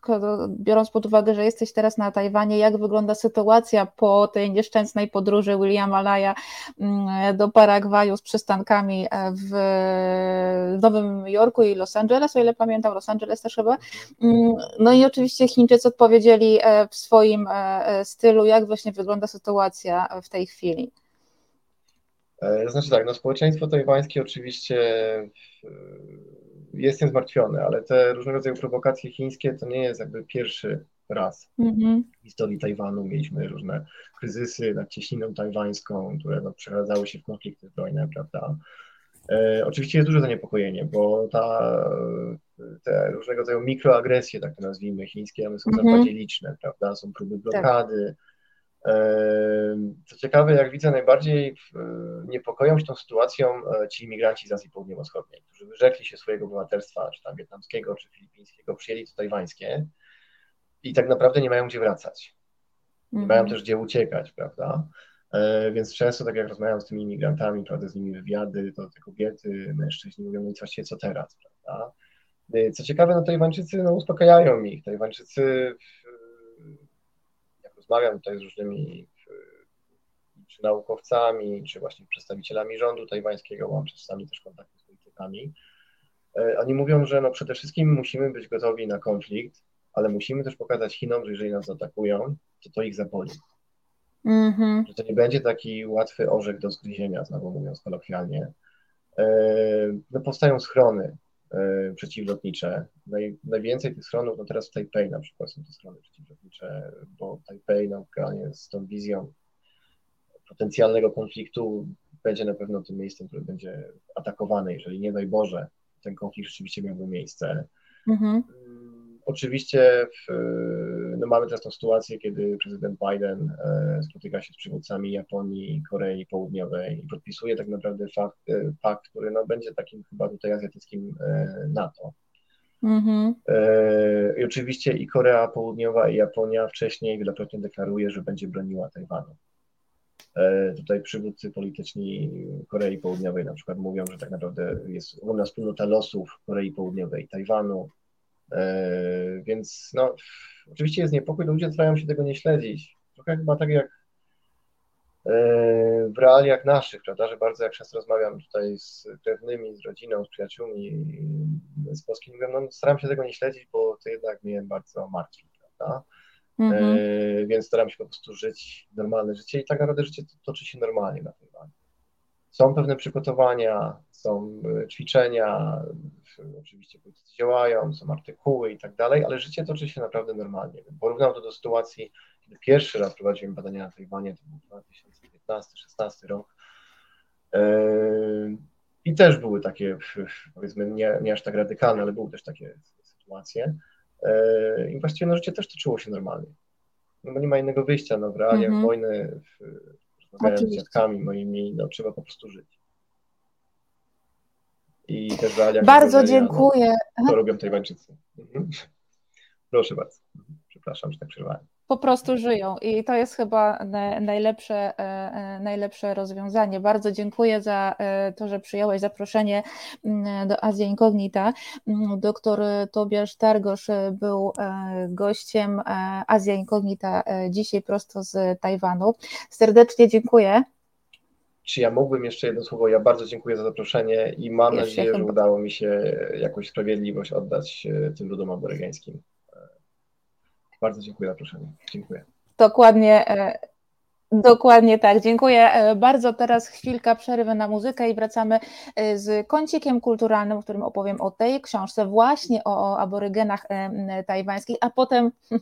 biorąc pod uwagę, że jesteś teraz na Tajwanie, jak wygląda sytuacja po tej nieszczęsnej podróży Williama Laya mm, do Paragwaju z przystankami e, w Nowym Jorku i Los Angeles, o ile pamiętam, Los Angeles też chyba. Mm, no i oczywiście Chińczycy odpowiedzieli e, w swoim stylu, jak właśnie wygląda sytuacja w tej chwili. E, znaczy tak, no społeczeństwo tajwańskie oczywiście e, jest tym zmartwione, ale te różnego rodzaju prowokacje chińskie to nie jest jakby pierwszy raz mm-hmm. w historii Tajwanu. Mieliśmy różne kryzysy nad cieśniną tajwańską, które no, przeradzały się w konflikty zbrojne, prawda. E, oczywiście jest duże zaniepokojenie, bo ta, te różnego rodzaju mikroagresje, tak to nazwijmy, chińskie, one są mm-hmm. liczne, prawda. Są próby blokady, tak co ciekawe, jak widzę, najbardziej niepokoją się tą sytuacją e, ci imigranci z Azji Południowo-Wschodniej, którzy wyrzekli się swojego obywatelstwa, czy tam wietnamskiego, czy filipińskiego, przyjęli to tajwańskie i tak naprawdę nie mają gdzie wracać. Nie mają też gdzie uciekać, prawda? E, więc często, tak jak rozmawiam z tymi imigrantami, prowadzę z nimi wywiady, to te kobiety, mężczyźni mówią, no i właściwie co teraz, prawda? E, co ciekawe, no Tajwańczycy no, uspokajają ich. Tajwańczycy rozmawiam tutaj z różnymi czy naukowcami, czy właśnie przedstawicielami rządu tajwańskiego, mam czasami też kontakty z politykami. E, oni mówią, że no przede wszystkim musimy być gotowi na konflikt, ale musimy też pokazać Chinom, że jeżeli nas zaatakują, to to ich zaboli. Mm-hmm. Że to nie będzie taki łatwy orzech do zgryzienia, znowu mówiąc kolokwialnie. E, no powstają schrony E, przeciwlotnicze. Naj, najwięcej tych schronów, no teraz w Taipei na przykład są te schrony przeciwlotnicze, bo Taipei na Ukrainie z tą wizją potencjalnego konfliktu będzie na pewno tym miejscem, które będzie atakowane, jeżeli nie daj Boże ten konflikt rzeczywiście miałby miejsce. Mhm. Oczywiście w, no mamy teraz tą sytuację, kiedy prezydent Biden e, spotyka się z przywódcami Japonii, Korei Południowej i podpisuje tak naprawdę fakt, e, pakt, który no, będzie takim chyba tutaj azjatyckim e, NATO. Mhm. I oczywiście i Korea Południowa i Japonia wcześniej wielokrotnie deklaruje, że będzie broniła Tajwanu. Tutaj przywódcy polityczni Korei Południowej na przykład mówią, że tak naprawdę jest ogromna wspólnota losów Korei Południowej Tajwanu, więc no, oczywiście jest niepokój, ludzie starają się tego nie śledzić. Trochę chyba tak jak e, w realiach naszych, prawda, że bardzo jak często rozmawiam tutaj z krewnymi, z rodziną, z przyjaciółmi z Polski, mówię, no staram się tego nie śledzić, bo to jednak mnie bardzo martwi, prawda. Mm-hmm. E, więc staram się po prostu żyć normalne życie i tak naprawdę życie toczy się normalnie na tej wagi. Są pewne przygotowania, są ćwiczenia, oczywiście politycy działają, są artykuły i tak dalej, ale życie toczy się naprawdę normalnie. Porównam to do sytuacji, kiedy pierwszy raz prowadziłem badania na Tajwanie, to był 2015-16 rok. I też były takie, powiedzmy, nie, nie aż tak radykalne, ale były też takie sytuacje. I właściwie no, życie też toczyło się normalnie. No bo nie ma innego wyjścia, no w realiach mm -hmm. wojny, rozmawiając z dziadkami moimi, no trzeba po prostu żyć. I też realiach Bardzo dziękuję. No, to robią Tajwańczycy. Mhm. Proszę bardzo. Mhm. Przepraszam, że tak przerwałem po prostu żyją i to jest chyba najlepsze, e, e, najlepsze rozwiązanie. Bardzo dziękuję za e, to, że przyjąłeś zaproszenie mm, do Azja Incognita. Mm, doktor Tobiasz Targosz był gościem Azja Incognita dzisiaj prosto z Tajwanu. Serdecznie dziękuję. Czy ja mógłbym jeszcze jedno słowo? Ja bardzo dziękuję za zaproszenie i mam jeszcze nadzieję, że udało mi się jakąś sprawiedliwość oddać tym ludom aborygeńskim. Bardzo dziękuję za zaproszenie. Dziękuję. Dokładnie. E, dokładnie tak, dziękuję e, bardzo. Teraz chwilka przerwy na muzykę i wracamy e, z kącikiem kulturalnym, w którym opowiem o tej książce, właśnie o, aborygenach tajwańskich, a potem [laughs]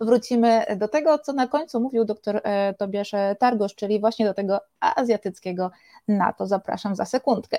wrócimy do tego, co na końcu mówił dr Tobiasz Targosz, czyli właśnie do tego azjatyckiego NATO. Zapraszam za sekundkę.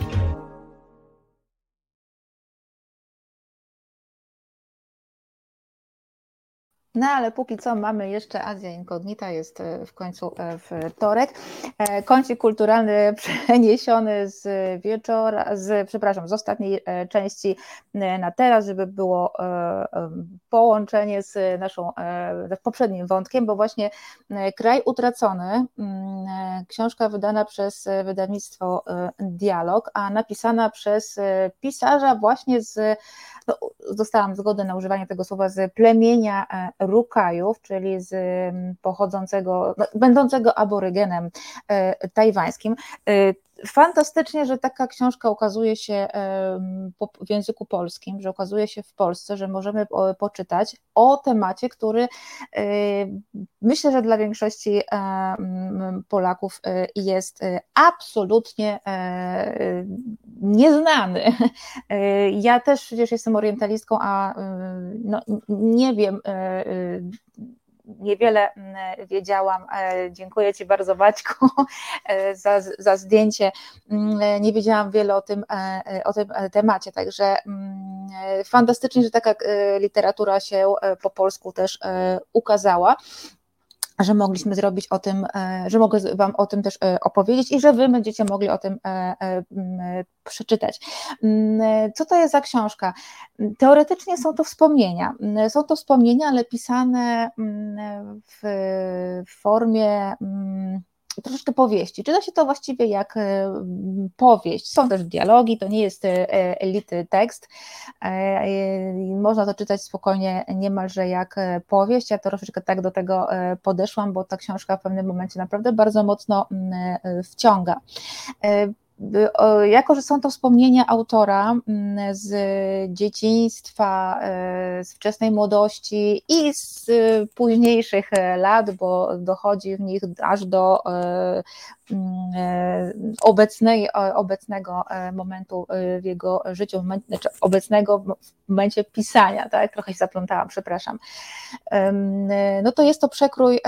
No ale póki co mamy jeszcze Azja Incognita, jest e, w końcu e, wtorek. E, kącik kulturalny [laughs] przeniesiony z wieczora, z, przepraszam, z ostatniej części na teraz, żeby było połączenie z naszą poprzednim wątkiem, bo właśnie Kraj Utracony, mm, książka wydana przez wydawnictwo Dialog, a napisana przez pisarza właśnie z no, dostałam zgodę na używanie tego słowa z plemienia Rukajów, czyli z pochodzącego, no, będącego aborygenem e, tajwańskim. E, fantastycznie, że taka książka ukazuje się w języku polskim, że ukazuje się w Polsce, że możemy poczytać o temacie, który myślę, że dla większości Polaków jest absolutnie nieznany. Ja też przecież jestem orientalistką, a no, nie wiem niewiele mm, wiedziałam. E, dziękuję Ci bardzo, Baćku, [laughs] e, za, za zdjęcie. Mm, nie wiedziałam wiele o tym, e, o tym temacie, także mm, fantastycznie, że taka literatura się po polsku też ukazała że mogliśmy zrobić o tym, e, że mogę Wam o tym też e, opowiedzieć i że Wy będziecie mogli o tym e, przeczytać. Co to jest za książka? Teoretycznie są to wspomnienia. Są to wspomnienia, ale pisane w formie troszeczkę powieści. Czyta się to właściwie jak e, powieść. Są też dialogi, to nie jest e, elity tekst. E, można to czytać spokojnie, niemalże jak powieść. Ja troszeczkę tak do tego podeszłam, bo ta książka w pewnym momencie naprawdę bardzo mocno wciąga jako, że są to wspomnienia autora mm, z dzieciństwa, e, z wczesnej młodości i z późniejszych lat, bo dochodzi w nich aż do e, obecnej, obecnego momentu w jego życiu, znaczy obecnego w momencie pisania, tak? Trochę się zaplątałam, przepraszam. No to jest to przekrój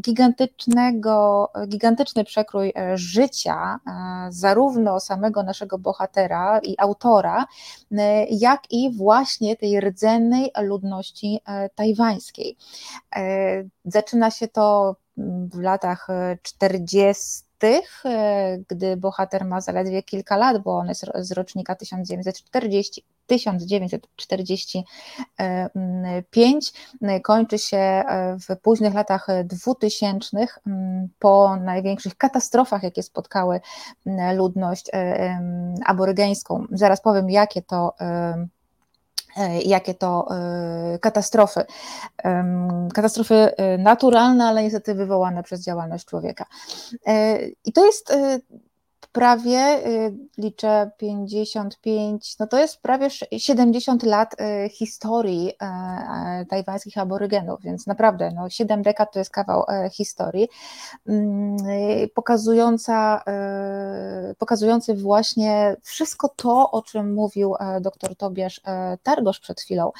gigantycznego, gigantyczny przekrój życia, zarówno samego naszego bohatera i autora, jak i właśnie tej rdzennej ludności tajwańskiej. Zaczyna się to w latach 40., gdy bohater ma zaledwie kilka lat, bo on jest z rocznika 1940, 1945, kończy się w późnych latach 2000 po największych katastrofach, jakie spotkały ludność aborygeńską. Zaraz powiem, jakie to E, jakie to e, katastrofy. Katastrofy e, naturalne, ale niestety wywołane przez działalność człowieka. I to jest prawie, y, liczę 55, no to jest prawie 70 lat y, historii e, e, tajwańskich aborygenów, więc naprawdę no 7 dekad to jest kawał e, historii, mm, pokazująca, pokazujący właśnie wszystko to, o czym mówił dr Tobiasz Targosz przed chwilą,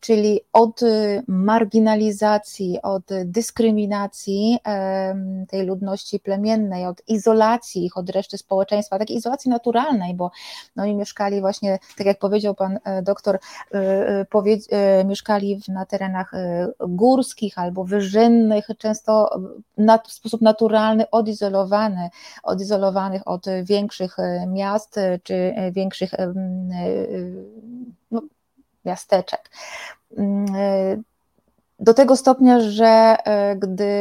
czyli od marginalizacji, od dyskryminacji tej ludności plemiennej, od izolacji, izolacji ich od reszty społeczeństwa, takiej izolacji naturalnej, bo no, oni mieszkali właśnie, tak jak powiedział pan e, doktor, e, e, powie, mieszkali na terenach górskich albo wyżynnych, często w sposób naturalny odizolowany, odizolowanych od większych miast czy większych no, miasteczek. Mm, do tego stopnia, że gdy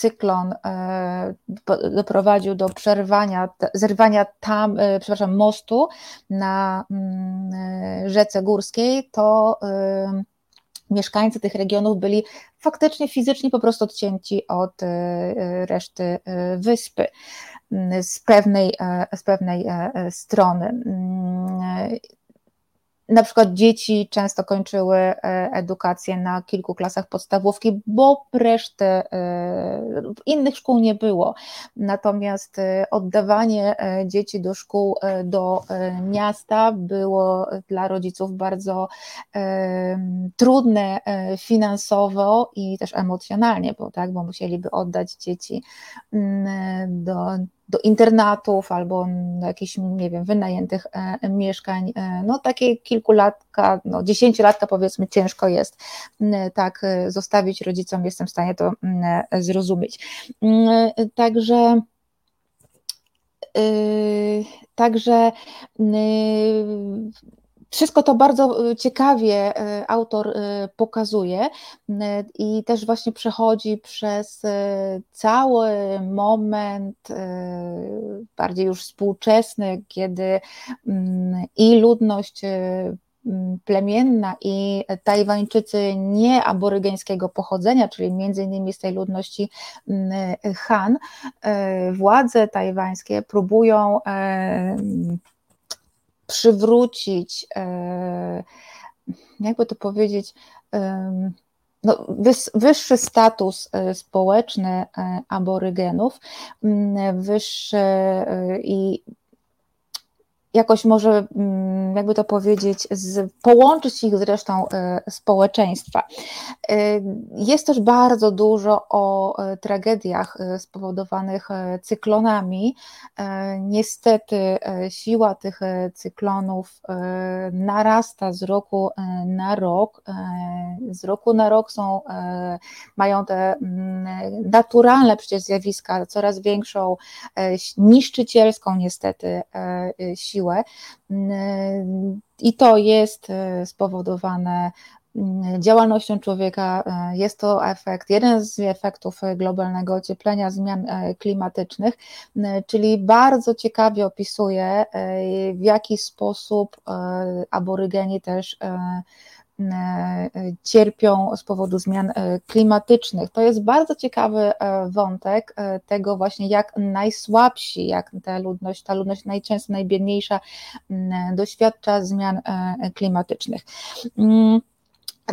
cyklon e, doprowadził do przerwania, zerwania tam, e, przepraszam, mostu na mm, e, rzece górskiej, to mieszkańcy tych regionów byli faktycznie fizycznie po prostu odcięci od reszty wyspy mm, z pewnej, z pewnej strony. Na przykład dzieci często kończyły e, edukację na kilku klasach podstawówki, bo reszty e, innych szkół nie było. Natomiast e, oddawanie dzieci do szkół, do miasta było dla rodziców bardzo trudne finansowo i też emocjonalnie, bo, tak, bo musieliby oddać dzieci mm, do do internatów albo do jakichś, nie wiem, wynajętych e, mieszkań. E, no takie kilkulatka, no dziesięciolatka powiedzmy ciężko jest tak e, zostawić rodzicom, jestem w stanie to zrozumieć. Także Także wszystko to bardzo y, ciekawie y, autor y, pokazuje i też właśnie przechodzi przez cały moment bardziej już współczesny, kiedy mm, i ludność mm, plemienna i Tajwańczycy nie aborygeńskiego pochodzenia, czyli między innymi z tej ludności mm, Han, władze tajwańskie próbują przywrócić, e, jakby to powiedzieć, no, wyższy status e, społeczny e, aborygenów, wyższy i jakoś może, mm, jakby to powiedzieć, z, połączyć ich z resztą e, społeczeństwa. E, jest też bardzo dużo o e, tragediach spowodowanych cyklonami. Niestety siła tych cyklonów narasta z roku na rok. Z roku na rok są, mają te mm, naturalne przecież zjawiska coraz większą, niszczycielską niestety siłę siłę. Mm, I to jest e, spowodowane mm, działalnością człowieka. E, jest to efekt, jeden z efektów globalnego ocieplenia, zmian e, klimatycznych, czyli bardzo ciekawie opisuje, w jaki sposób aborygeni też cierpią z powodu zmian e, klimatycznych. To jest bardzo ciekawy e, wątek tego właśnie, jak najsłabsi, jak ta ludność, ta ludność najczęściej najbiedniejsza doświadcza zmian klimatycznych. Mm,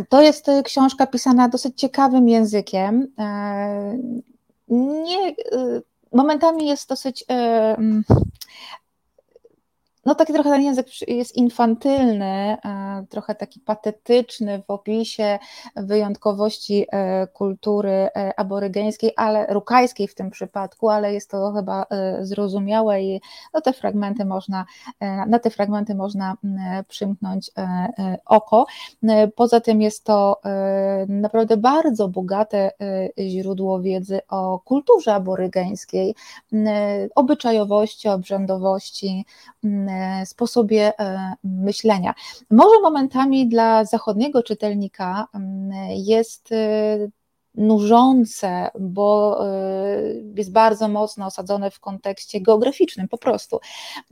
to jest książka pisana dosyć ciekawym językiem. Nie momentami jest dosyć no taki trochę ten język jest infantylny, e, trochę taki patetyczny w opisie wyjątkowości e, kultury e, aborygeńskiej, ale rukajskiej w tym przypadku, ale jest to chyba zrozumiałe i no te fragmenty można, na te fragmenty można przymknąć oko. Poza tym jest to naprawdę bardzo bogate źródło wiedzy o kulturze aborygeńskiej, obyczajowości, obrzędowości, sposobie e, myślenia. Może momentami dla zachodniego czytelnika mm, jest e, nużące, bo y, jest bardzo mocno osadzone w kontekście geograficznym po prostu.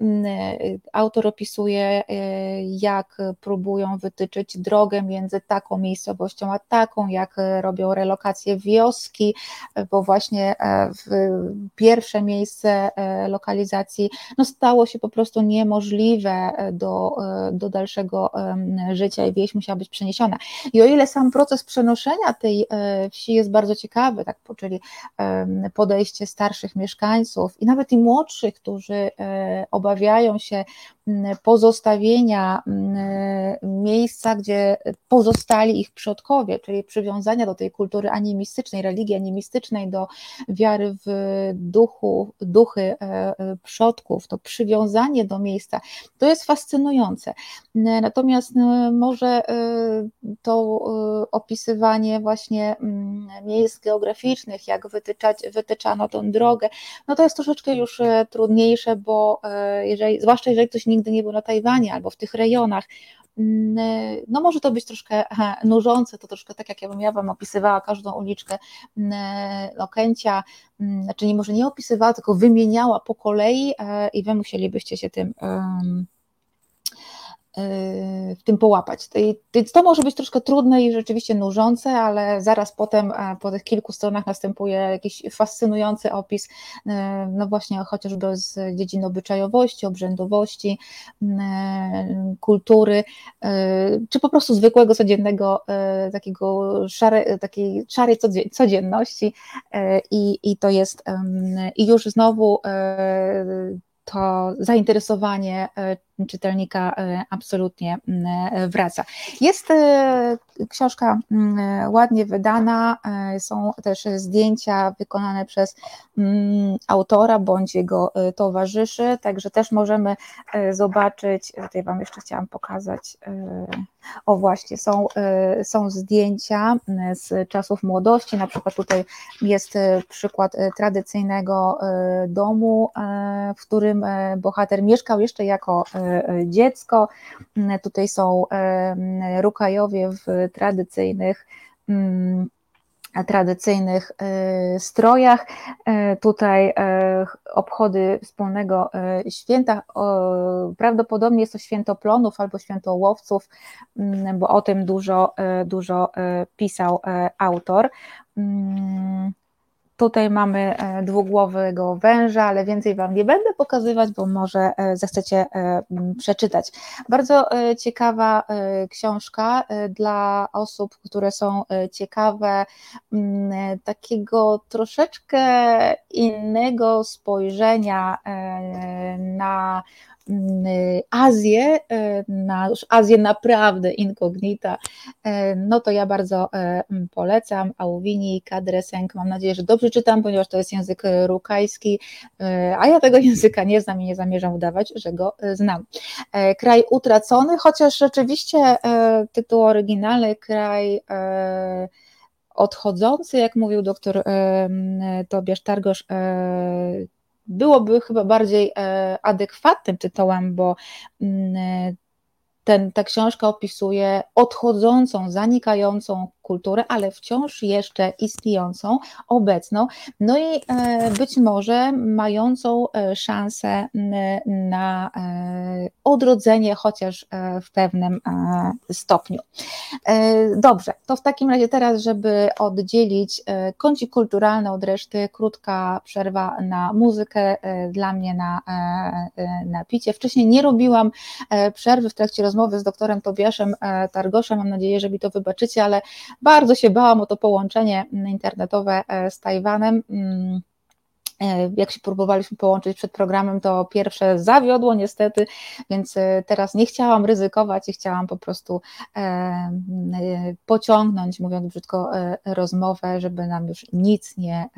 Y, autor opisuje, y, jak próbują wytyczyć drogę między taką miejscowością a taką, jak robią relokację wioski, bo właśnie e, pierwsze miejsce e, lokalizacji no, stało się po prostu niemożliwe do, e, do dalszego życia i wieś musiała być przeniesiona. I o ile sam proces przenoszenia tej wsi jest bardzo ciekawy, tak, czyli podejście starszych mieszkańców i nawet i młodszych, którzy e, obawiają się pozostawienia miejsca, gdzie pozostali ich przodkowie, czyli przywiązania do tej kultury animistycznej, religii animistycznej, do wiary w duchu, duchy e, e, przodków, to przywiązanie do miejsca, to jest fascynujące. Natomiast może to opisywanie właśnie miejsc geograficznych, jak wytyczać, wytyczano tą drogę, no to jest troszeczkę już e, trudniejsze, bo jeżeli, zwłaszcza jeżeli ktoś nigdy nie był na Tajwanie albo w tych rejonach, mm, e, no może to być troszkę nużące, to troszkę tak jak ja bym, ja wam opisywała każdą uliczkę Okęcia, mm, mm, znaczy nie może nie opisywała, tylko wymieniała po kolei i wy musielibyście się tym w tym połapać. Więc to może być troszkę trudne i rzeczywiście nużące, ale zaraz potem po tych kilku stronach następuje jakiś fascynujący opis, e, no właśnie chociażby z dziedziny obyczajowości, obrzędowości, e, kultury, e, czy po prostu zwykłego, codziennego, takiego szare, takiej szarej codzienności i, i to jest i już znowu to zainteresowanie czytelnika e, absolutnie e, wraca. Jest e, książka ładnie wydana, są też zdjęcia wykonane przez autora bądź jego towarzyszy, także też możemy zobaczyć, tutaj Wam jeszcze chciałam pokazać, o właśnie, są, są zdjęcia z czasów młodości, na przykład tutaj jest przykład tradycyjnego domu, w którym bohater mieszkał jeszcze jako dziecko. Tutaj są rukajowie w tradycyjnych mm, tradycyjnych e, strojach. E, tutaj e, obchody wspólnego święta. Prawdopodobnie jest to święto plonów albo święto łowców, mm, bo o tym dużo, dużo pisał autor. Mm, Tutaj mamy e, dwugłowego węża, ale więcej Wam nie będę pokazywać, bo może e, zechcecie e, przeczytać. Bardzo ciekawa książka dla osób, które są ciekawe takiego troszeczkę innego spojrzenia na Azję, y, na, Azję naprawdę inkognita, y, no to ja bardzo polecam Auwini, Kadresenk, mam nadzieję, że dobrze czytam, ponieważ to jest język rukajski, a ja tego [laughs] języka nie znam i nie zamierzam udawać, że go znam. Kraj utracony, chociaż rzeczywiście tytuł oryginalny, kraj odchodzący, jak mówił doktor Tobiasz Targosz, byłoby chyba bardziej e, adekwatnym tytułem, bo mm, ten, ta książka opisuje odchodzącą, zanikającą kulturę, ale wciąż jeszcze istniejącą, obecną, no i e, być może mającą e, szansę na e, odrodzenie, chociaż w pewnym stopniu. Dobrze, to w takim razie teraz, żeby oddzielić kącik kulturalny od reszty, krótka przerwa na muzykę, dla mnie na, na picie. Wcześniej nie robiłam przerwy w trakcie rozmowy z doktorem Tobiaszem Targoszem, mam nadzieję, że mi to wybaczycie, ale bardzo się bałam o to połączenie internetowe e, z Tajwanem. Mm, E, jak się próbowaliśmy połączyć przed programem, to pierwsze zawiodło niestety, więc e, teraz nie chciałam ryzykować i chciałam po prostu e, pociągnąć, mówiąc brzydko, rozmowę, żeby nam już nic nie,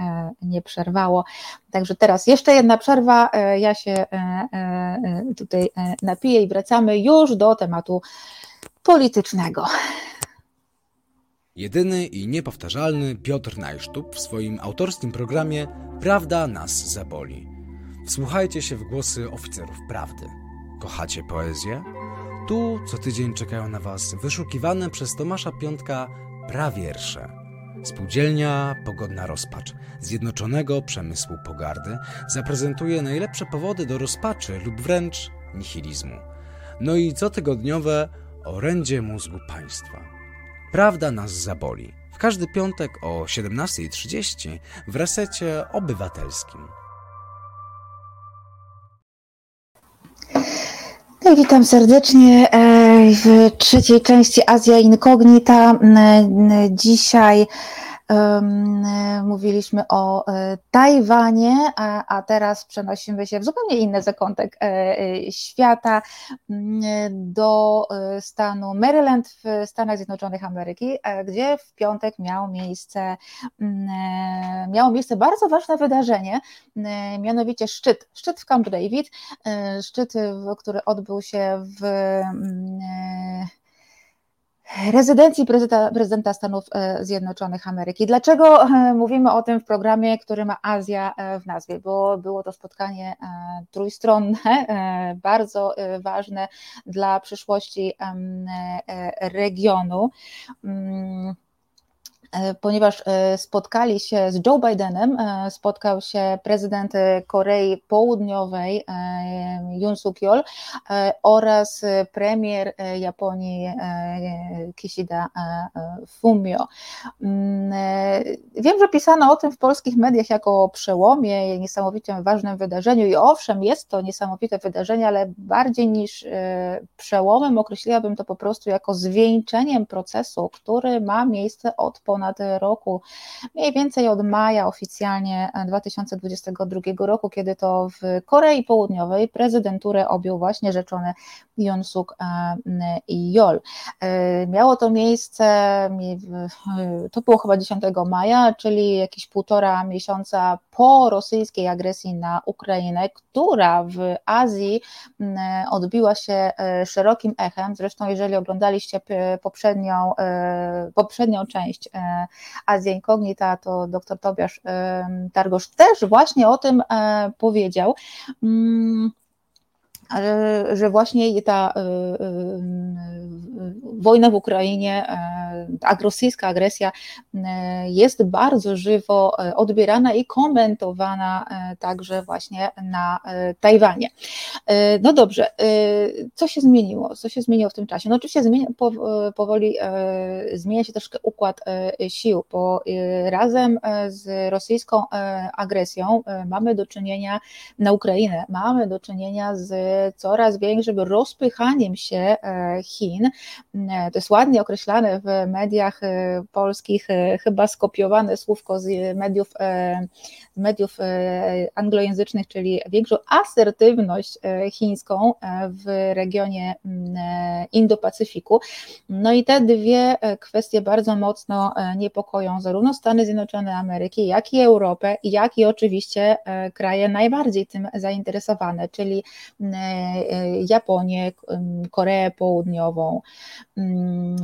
nie przerwało. Także teraz jeszcze jedna przerwa, ja się tutaj napiję i wracamy już do tematu politycznego. Jedyny i niepowtarzalny Piotr Najsztub w swoim autorskim programie Prawda nas zaboli. Wsłuchajcie się w głosy oficerów prawdy. Kochacie poezję? Tu co tydzień czekają na Was wyszukiwane przez Tomasza Piątka prawiersze. Spółdzielnia Pogodna Rozpacz Zjednoczonego Przemysłu Pogardy zaprezentuje najlepsze powody do rozpaczy lub wręcz nihilizmu. No i cotygodniowe orędzie mózgu państwa. Prawda nas zaboli. W każdy piątek o 17.30 w resecie obywatelskim. No witam serdecznie e, w trzeciej części Azja Incognita. Dzisiaj Mówiliśmy o e, Tajwanie, a teraz przenosimy się w zupełnie inny zakątek e, e, świata do stanu Maryland w Stanach Zjednoczonych Ameryki, gdzie w piątek miało miejsce, miało miejsce bardzo ważne wydarzenie, mianowicie szczyt, szczyt w Camp David, szczyt, który odbył się w rezydencji prezydenta, prezydenta Stanów e, Zjednoczonych Ameryki. Dlaczego e, mówimy o tym w programie, który ma Azja e, w nazwie? Bo było to spotkanie trójstronne, bardzo ważne dla przyszłości regionu. E, ponieważ e, spotkali się z Joe Bidenem, e, spotkał się prezydent Korei Południowej Yoon Suk Yeol oraz premier Japonii Kishida Fumio. Mm, wiem, że pisano o tym w polskich mediach jako o przełomie, niesamowicie ważnym wydarzeniu i owszem, jest to niesamowite wydarzenie, ale bardziej niż przełomem określiłabym to po prostu jako zwieńczeniem procesu, który ma miejsce od ponad ponad roku, mniej więcej od maja oficjalnie 2022 roku, kiedy to w Korei Południowej prezydenturę objął właśnie rzeczony Yoon Suk Yeol. E, miało to miejsce, to było chyba 10 maja, czyli jakieś półtora miesiąca po rosyjskiej agresji na Ukrainę, która w Azji odbiła się e, szerokim echem. Zresztą, jeżeli oglądaliście poprzednią, e, poprzednią część Azja Incognita, to dr Tobiasz Targosz też właśnie o tym powiedział. Że właśnie ta y, y, y, wojna w Ukrainie, ta rosyjska agresja jest bardzo żywo odbierana i komentowana także właśnie na Tajwanie. No dobrze, co się zmieniło? Co się zmieniło w tym czasie? No oczywiście zmienia, powoli zmienia się troszkę układ sił, bo razem z rosyjską agresją mamy do czynienia na Ukrainę, mamy do czynienia z coraz większym rozpychaniem się e, Chin. E, to jest ładnie określane w mediach e, polskich, chyba skopiowane słówko z mediów, mediów anglojęzycznych, czyli większą asertywność chińską w regionie Indo-Pacyfiku. No i te dwie kwestie bardzo mocno niepokoją zarówno Stany Zjednoczone Ameryki, jak i Europę, jak i oczywiście kraje najbardziej tym zainteresowane, czyli Japonię, Koreę Południową. Mm,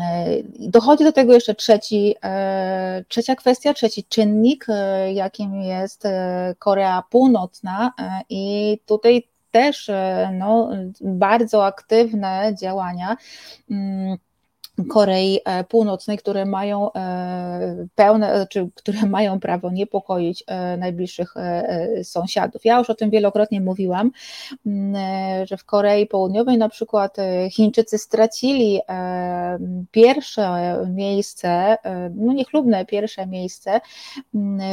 dochodzi do tego jeszcze trzeci, e, trzecia kwestia, trzeci czynnik, e, jakim jest e, Korea Północna i tutaj też no, bardzo aktywne działania mm, Korei e, Północnej, które mają e, pełne, czy które [laughs] mają prawo niepokoić e, najbliższych sąsiadów. Ja już o tym wielokrotnie mówiłam, że w Korei Południowej na przykład Chińczycy stracili pierwsze miejsce, no niechlubne pierwsze miejsce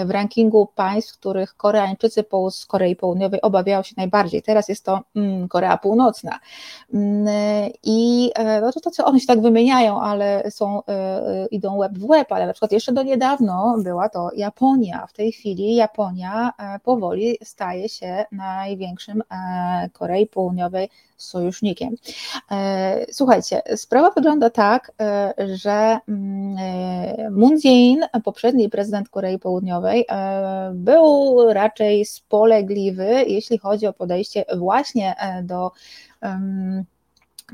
w rankingu państw, których Koreańczycy z Korei Południowej obawiają się najbardziej. Teraz jest to Korea Północna. I no to, to co one się tak wymieniają, ale są, idą web w web, ale na przykład jeszcze do niedawno była to Japonia. W tej chwili Japonia powoli staje się największym Korei Południowej sojusznikiem. E, słuchajcie, sprawa wygląda tak, e, że mm, e, Moon Jae-in, poprzedni prezydent Korei Południowej, był raczej spolegliwy, jeśli chodzi o podejście właśnie do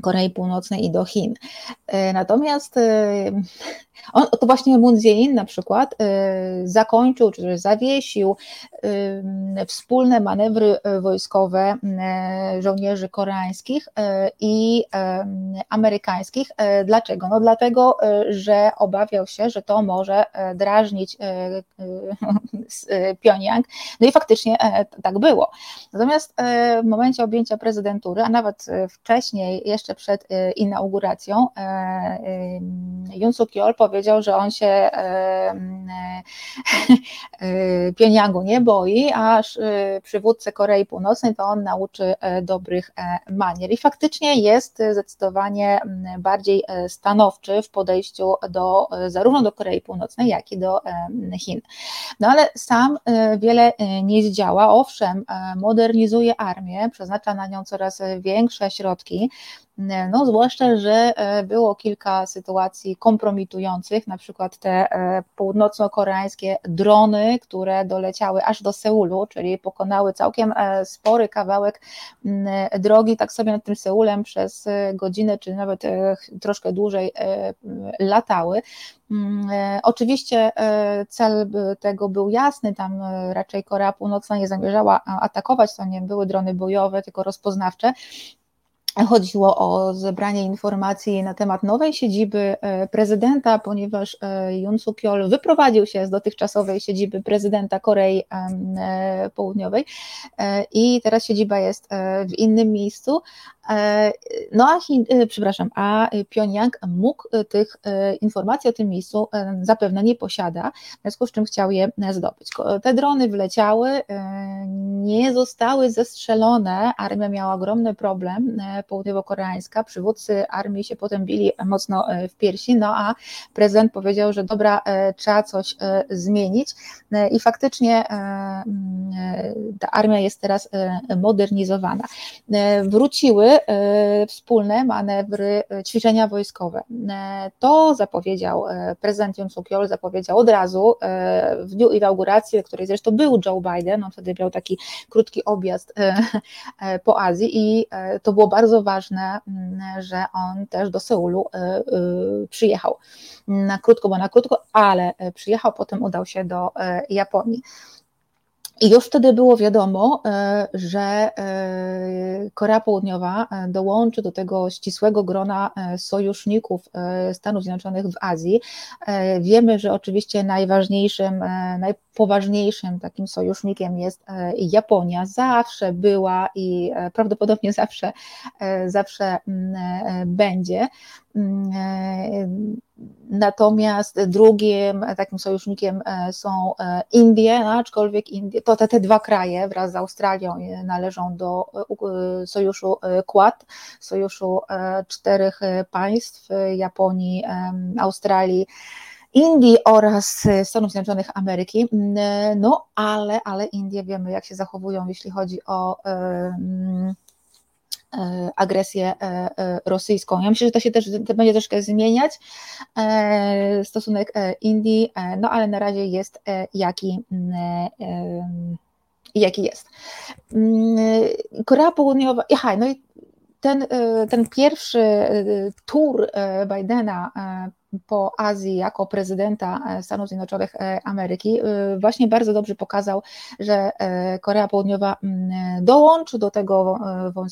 Korei Północnej i do Chin. Natomiast on, to właśnie Jae-in na przykład zakończył, czy też zawiesił wspólne manewry e, wojskowe e, żołnierzy koreańskich e, i amerykańskich. Dlaczego? No dlatego, że obawiał się, że to może drażnić [laughs] Pjoniang. No i faktycznie tak było. Natomiast w momencie objęcia prezydentury, a nawet wcześniej, jeszcze przed inauguracją, Yoon Suk-yeol powiedział, że on się [laughs] Pjoniangu nie boi, a przywódcę Korei Północnej to on nauczy e, dobrych e, manier. I faktycznie jest zdecydowanie bardziej e, stanowczy w podejściu do, zarówno do Korei Północnej, jak i do Chin. No ale sam wiele nie zdziała. Owszem, modernizuje armię, przeznacza na nią coraz większe środki, no, zwłaszcza, że e, było kilka sytuacji kompromitujących, na przykład te e, północno-koreańskie drony, które doleciały aż do Seulu, czyli pokonały całkiem e, spory kawałek drogi, tak sobie nad tym Seulem przez godzinę, czy nawet troszkę dłużej latały. Oczywiście cel tego był jasny, tam raczej Korea Północna nie zamierzała atakować, to nie były drony bojowe, tylko rozpoznawcze, Chodziło o zebranie informacji na temat nowej siedziby e, prezydenta, ponieważ e, Yoon Suk-yeol wyprowadził się z dotychczasowej siedziby prezydenta Korei e, Południowej. I teraz siedziba jest w innym miejscu, E, no a, Chin, e, przepraszam, a Pjoniang mógł e, tych informacji o tym miejscu zapewne nie posiada, w związku z czym chciał je zdobyć. Te drony wleciały, nie zostały zestrzelone, armia miała ogromny problem, południowo-koreańska, przywódcy armii się potem bili mocno w piersi, no a prezydent powiedział, że dobra, trzeba coś zmienić i faktycznie ta armia jest teraz modernizowana. Wróciły E, wspólne manewry, e, ćwiczenia wojskowe. E, to zapowiedział prezydent Yoon suk yeol zapowiedział od razu w dniu inauguracji, której zresztą był Joe Biden, on wtedy miał taki krótki objazd po Azji i to było bardzo ważne, że on też do Seulu przyjechał. Na krótko, bo na krótko, ale przyjechał, potem udał się do Japonii. I już wtedy było wiadomo, e, że e, Korea Południowa e, dołączy do tego ścisłego grona sojuszników Stanów Zjednoczonych w Azji. Wiemy, że oczywiście najważniejszym, najpoważniejszym takim sojusznikiem jest Japonia. Zawsze była i prawdopodobnie zawsze, zawsze będzie. Natomiast drugim takim sojusznikiem e, są e, Indie, no, aczkolwiek Indie, to te, te dwa kraje wraz z Australią e, należą do sojuszu Quad, sojuszu czterech państw Japonii, Australii. Indii oraz Stanów Zjednoczonych Ameryki, no ale, ale Indie wiemy, jak się zachowują, jeśli chodzi o E, agresję e, e, rosyjską. Ja myślę, że to się też to będzie troszkę zmieniać stosunek Indii, no ale na razie jest jaki, jaki jest. Mm, Korea Południowa, aha, no i ten, ten pierwszy tur Bidena po Azji jako prezydenta e, Stanów Zjednoczonych e, Ameryki e, właśnie bardzo dobrze pokazał, że Korea Południowa mm, dołączy do tego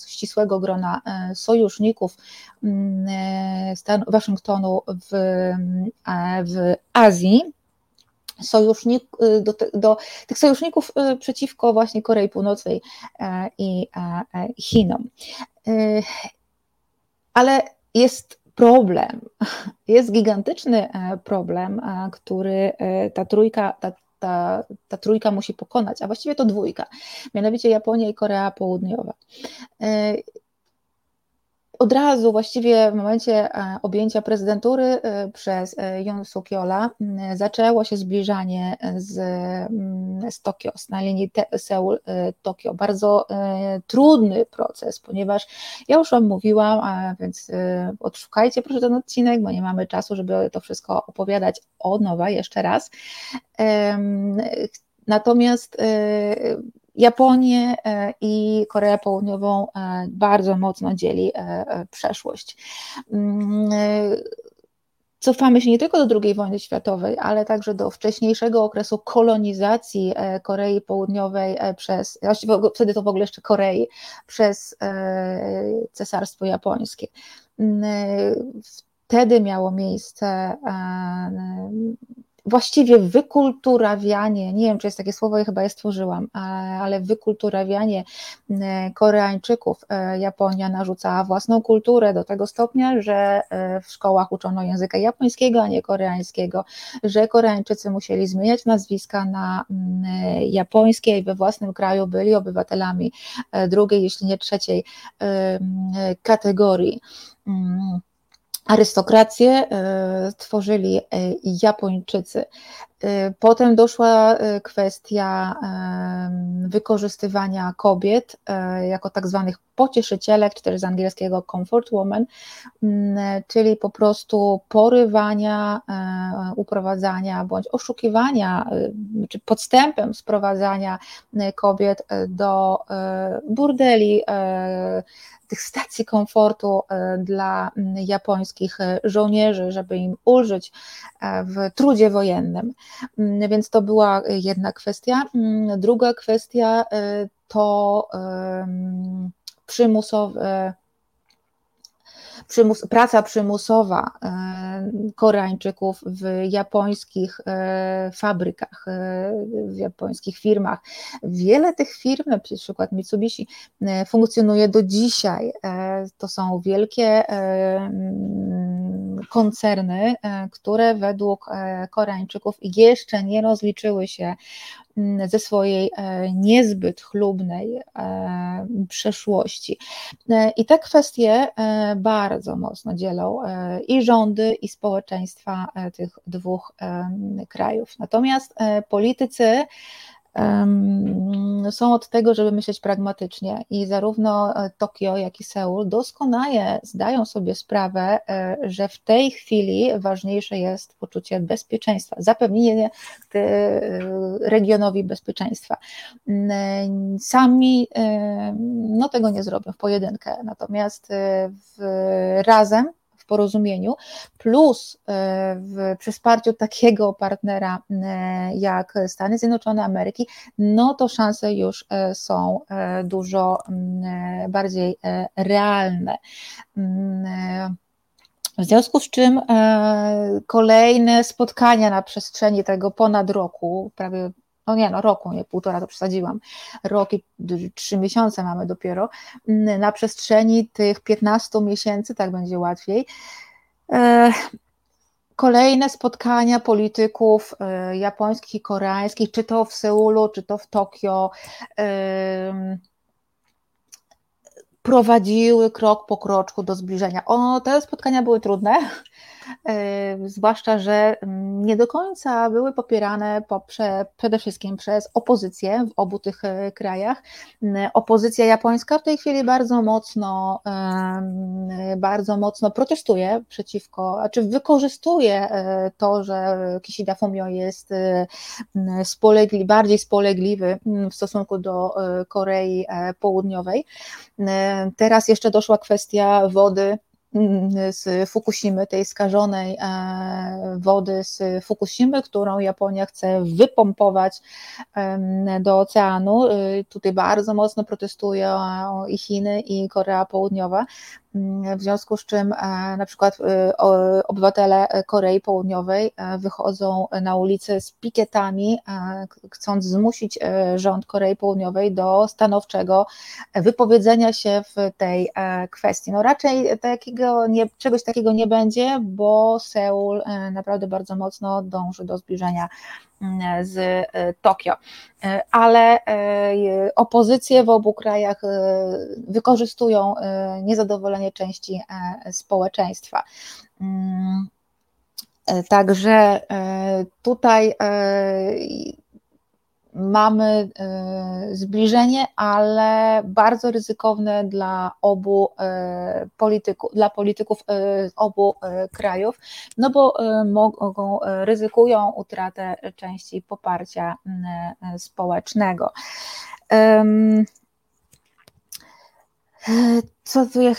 ścisłego grona sojuszników mm, Waszyngtonu w, w Azji sojusznik, do, do, tych sojuszników przeciwko właśnie Korei Północnej i Chinom. Ale jest problem. [laughs] Jest gigantyczny e, problem, e, który e, ta trójka, ta, ta, ta trójka musi pokonać, a właściwie to dwójka, mianowicie Japonia i Korea Południowa. Od razu właściwie w momencie objęcia prezydentury przez Yoon Suk Yeola zaczęło się zbliżanie z, z Tokio, z na linii Seul-Tokio. Bardzo trudny proces, ponieważ ja już Wam mówiłam, więc odszukajcie proszę ten odcinek, bo nie mamy czasu, żeby to wszystko opowiadać od nowa jeszcze raz. Natomiast Japonię e, i Koreę Południową e, bardzo mocno dzieli e, przeszłość. Mm, cofamy się nie tylko do II wojny światowej, ale także do wcześniejszego okresu kolonizacji Korei Południowej przez, właściwie wtedy to w ogóle jeszcze Korei, przez Cesarstwo Japońskie. Mm, wtedy miało miejsce właściwie wykulturawianie, nie wiem czy jest takie słowo, ja chyba je stworzyłam, ale wykulturawianie e, Koreańczyków. E, Japonia narzucała własną kulturę do tego stopnia, że e, w szkołach uczono języka japońskiego, a nie koreańskiego, że Koreańczycy musieli zmieniać nazwiska na mm, japońskie i we własnym kraju byli obywatelami drugiej, jeśli nie trzeciej kategorii. Arystokrację e, tworzyli e, Japończycy. E, potem doszła kwestia wykorzystywania kobiet jako tak zwanych pocieszycielek, czy też z angielskiego comfort woman, czyli po prostu porywania, uprowadzania bądź oszukiwania, czy podstępem sprowadzania kobiet do burdeli, tych stacji komfortu e, dla japońskich e, żołnierzy, żeby im ulżyć e, w trudzie wojennym. Więc to była jedna kwestia. Druga kwestia to przymusowe przymus, praca przymusowa e, Koreańczyków w japońskich e, fabrykach, e, w japońskich firmach. Wiele tych firm, na przykład Mitsubishi, funkcjonuje do dzisiaj. To są wielkie koncerny, które według Koreańczyków jeszcze nie rozliczyły się Mm, ze swojej e, niezbyt chlubnej e, przeszłości. E, I te kwestie bardzo mocno dzielą i rządy, i społeczeństwa tych dwóch krajów. Natomiast politycy są od tego, żeby myśleć pragmatycznie i zarówno e, Tokio, jak i Seul doskonale zdają sobie sprawę, e, że w tej chwili ważniejsze jest poczucie bezpieczeństwa, zapewnienie e, regionowi bezpieczeństwa. Sami no, tego nie zrobią w pojedynkę, natomiast w, razem porozumieniu, plus e, w, przy wsparciu takiego partnera e, jak Stany Zjednoczone Ameryki, no to szanse już e, są dużo bardziej realne. W związku z czym kolejne spotkania na przestrzeni tego ponad roku, prawie no nie no, roku, nie półtora, to przesadziłam, rok i trzy miesiące mamy dopiero, mm, na przestrzeni tych 15 miesięcy, tak będzie łatwiej, e, kolejne spotkania polityków e, japońskich i koreańskich, czy to w Seulu, czy to w Tokio, prowadziły krok po kroczku do zbliżenia. O, te spotkania były trudne, E, zwłaszcza, że nie do końca były popierane poprze, przede wszystkim przez opozycję w obu tych e, krajach. Opozycja japońska w tej chwili bardzo mocno, bardzo mocno protestuje przeciwko, czy wykorzystuje e, to, że Kishida Fumio jest spolegli, bardziej spolegliwy w stosunku do Korei Południowej. Teraz jeszcze doszła kwestia wody z Fukushimy, tej skażonej e, wody z Fukushimy, którą Japonia chce wypompować do oceanu. Y, tutaj bardzo mocno protestują i Chiny, i Korea Południowa. W związku z czym e, na przykład e, obywatele Korei Południowej e, wychodzą na ulicę z pikietami, chcąc zmusić rząd Korei Południowej do stanowczego wypowiedzenia się w tej kwestii. No raczej takiego nie, czegoś takiego nie będzie, bo Seul naprawdę bardzo mocno dąży do zbliżenia z e, Tokio. E, ale e, opozycje w obu krajach wykorzystują niezadowolenie części społeczeństwa. Mm, także tutaj mamy e, zbliżenie, ale bardzo ryzykowne dla obu e, polityków, dla polityków e, obu krajów, no bo mogą, ryzykują utratę części poparcia społecznego. Co tu ja,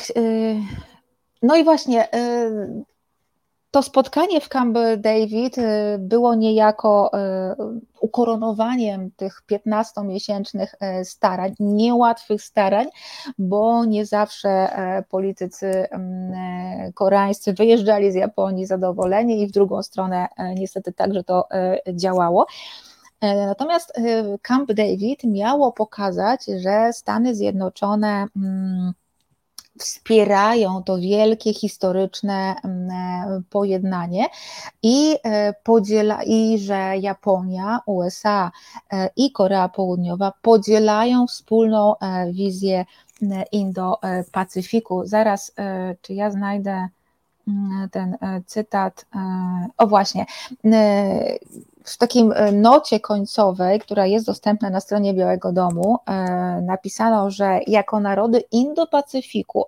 no i właśnie to spotkanie w Camp David y, było niejako y, ukoronowaniem tych 15-miesięcznych y, starań, niełatwych starań, bo nie zawsze politycy mm, koreańscy wyjeżdżali z Japonii zadowoleni i w drugą stronę niestety także to działało. Natomiast Camp David miało pokazać, że Stany Zjednoczone mm, wspierają to wielkie historyczne mm, e, pojednanie i e, podziela i że Japonia, USA e, i Korea Południowa podzielają wspólną wizję Indo-Pacyfiku. Zaraz, czy ja znajdę ten cytat? O właśnie w takim e, nocie końcowej, która jest dostępna na stronie Białego Domu, e, napisano, że jako narody Indo-Pacyfiku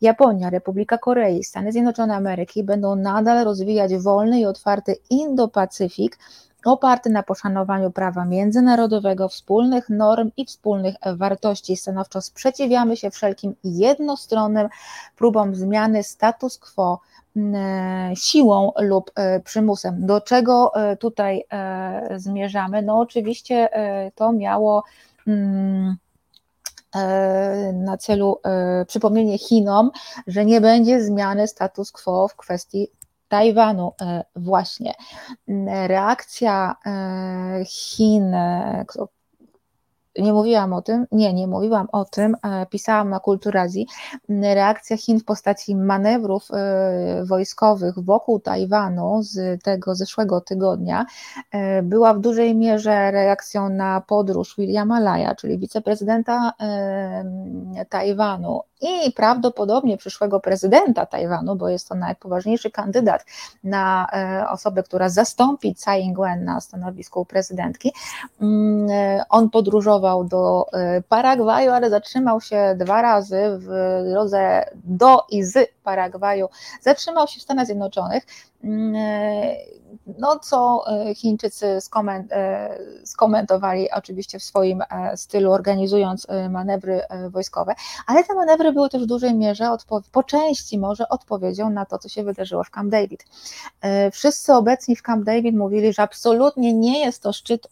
Japonia, Republika Korei, Stany Zjednoczone Ameryki będą nadal rozwijać wolny i otwarty Indo-Pacyfik, oparty na poszanowaniu prawa międzynarodowego, wspólnych norm i wspólnych wartości. Stanowczo sprzeciwiamy się wszelkim jednostronnym próbom zmiany status quo E, siłą lub e, przymusem. Do czego e, tutaj zmierzamy? No oczywiście to miało mm, na celu przypomnienie Chinom, że nie będzie zmiany status quo w kwestii Tajwanu właśnie. Reakcja Chin, nie mówiłam o tym, nie, nie mówiłam o tym, pisałam na Kulturazji. Reakcja Chin w postaci manewrów e, wojskowych wokół Tajwanu z tego zeszłego tygodnia e, była w dużej mierze reakcją na podróż Williama Laya, czyli wiceprezydenta e, Tajwanu i prawdopodobnie przyszłego prezydenta Tajwanu, bo jest to najpoważniejszy kandydat na osobę, która zastąpi Tsai Ing-wen na stanowisku prezydentki. On podróżował do Paragwaju, ale zatrzymał się dwa razy w drodze do i z Paragwaju, zatrzymał się w Stanach Zjednoczonych. Mm, e, no, co e, Chińczycy e, skomentowali oczywiście w swoim stylu, organizując manewry wojskowe, ale te manewry były też w dużej mierze, po części może odpowiedzią na to, co się wydarzyło w Camp David. Wszyscy obecni w Camp David mówili, że absolutnie nie jest to szczyt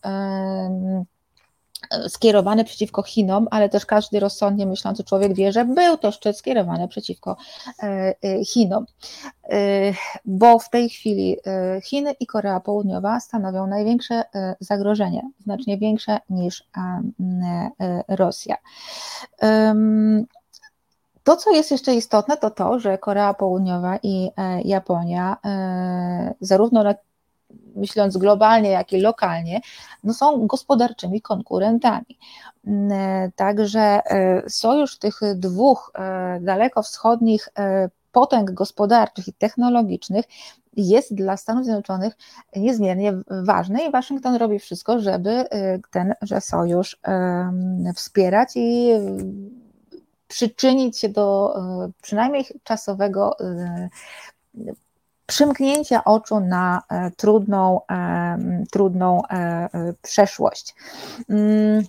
skierowany przeciwko Chinom, ale też każdy rozsądnie myślący człowiek wie, że był to szczyt skierowany przeciwko e, e, Chinom, e, bo w tej chwili Chiny i Korea Południowa stanowią największe zagrożenie, znacznie większe niż Rosja. To, co jest jeszcze istotne, to to, że Korea Południowa i Japonia, zarówno na myśląc globalnie, jak i lokalnie, no są gospodarczymi konkurentami. Mm, także e, sojusz tych dwóch e, dalekowschodnich e, potęg gospodarczych i technologicznych jest dla Stanów Zjednoczonych niezmiernie ważny i Waszyngton robi wszystko, żeby tenże sojusz wspierać i przyczynić się do przynajmniej czasowego przymknięcia oczu na e, trudną, e, trudną e, przeszłość. Mm,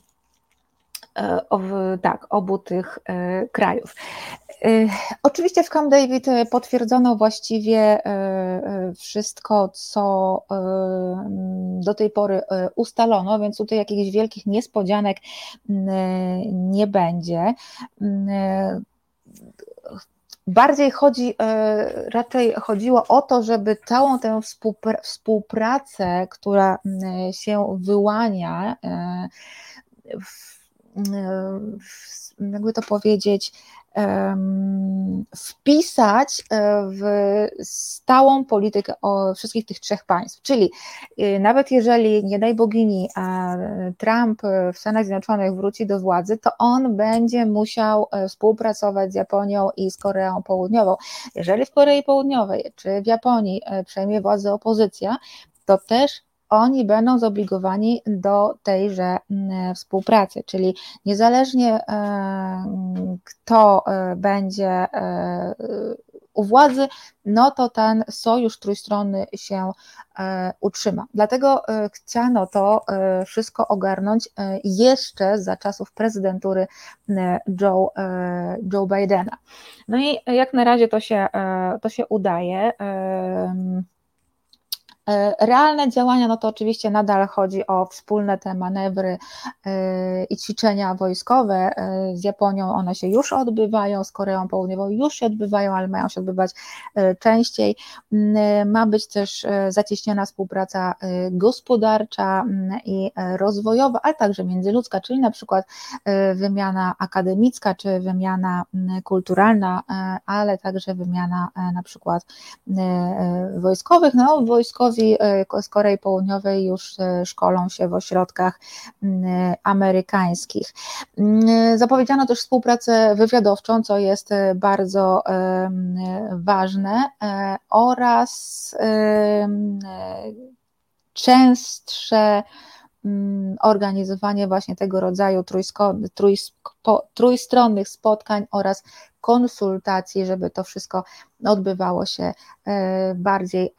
tak, obu tych krajów. Oczywiście w Camp David potwierdzono właściwie wszystko, co do tej pory ustalono, więc tutaj jakichś wielkich niespodzianek nie będzie Bardziej chodzi, e, raczej chodziło o to, żeby całą tę współpracę, która się wyłania, e, jakby to powiedzieć, wpisać e, w stałą politykę wszystkich tych trzech państw. Czyli y, nawet jeżeli, nie daj bogini, Trump w Stanach Zjednoczonych wróci do władzy, to on będzie musiał e, współpracować z Japonią i z Koreą Południową. Jeżeli w Korei Południowej czy w Japonii e, przejmie władzę opozycja, to też oni będą zobligowani do tejże mm, współpracy, czyli niezależnie e, kto e, będzie e, u władzy, no to ten sojusz trójstronny się utrzyma. Dlatego chciano to wszystko ogarnąć jeszcze za czasów prezydentury Joe, Joe Bidena. No i jak na razie to się, to się udaje. E, realne działania, no to oczywiście nadal chodzi o wspólne te manewry e, i ćwiczenia wojskowe. E, z Japonią one się już odbywają, z Koreą Południową już się odbywają, ale mają się odbywać częściej. Mm, ma być też zacieśniona współpraca gospodarcza mm, i rozwojowa, ale także międzyludzka, czyli na przykład wymiana akademicka czy wymiana mm, kulturalna, ale także wymiana na przykład wojskowych. No, wojskowych E, z Korei Południowej już e, szkolą się w ośrodkach amerykańskich. Zapowiedziano też współpracę wywiadowczą, co jest e, bardzo ważne, oraz częstsze organizowanie właśnie tego rodzaju trójsko, trójsko, trójstronnych spotkań oraz konsultacji, żeby to wszystko odbywało się e, bardziej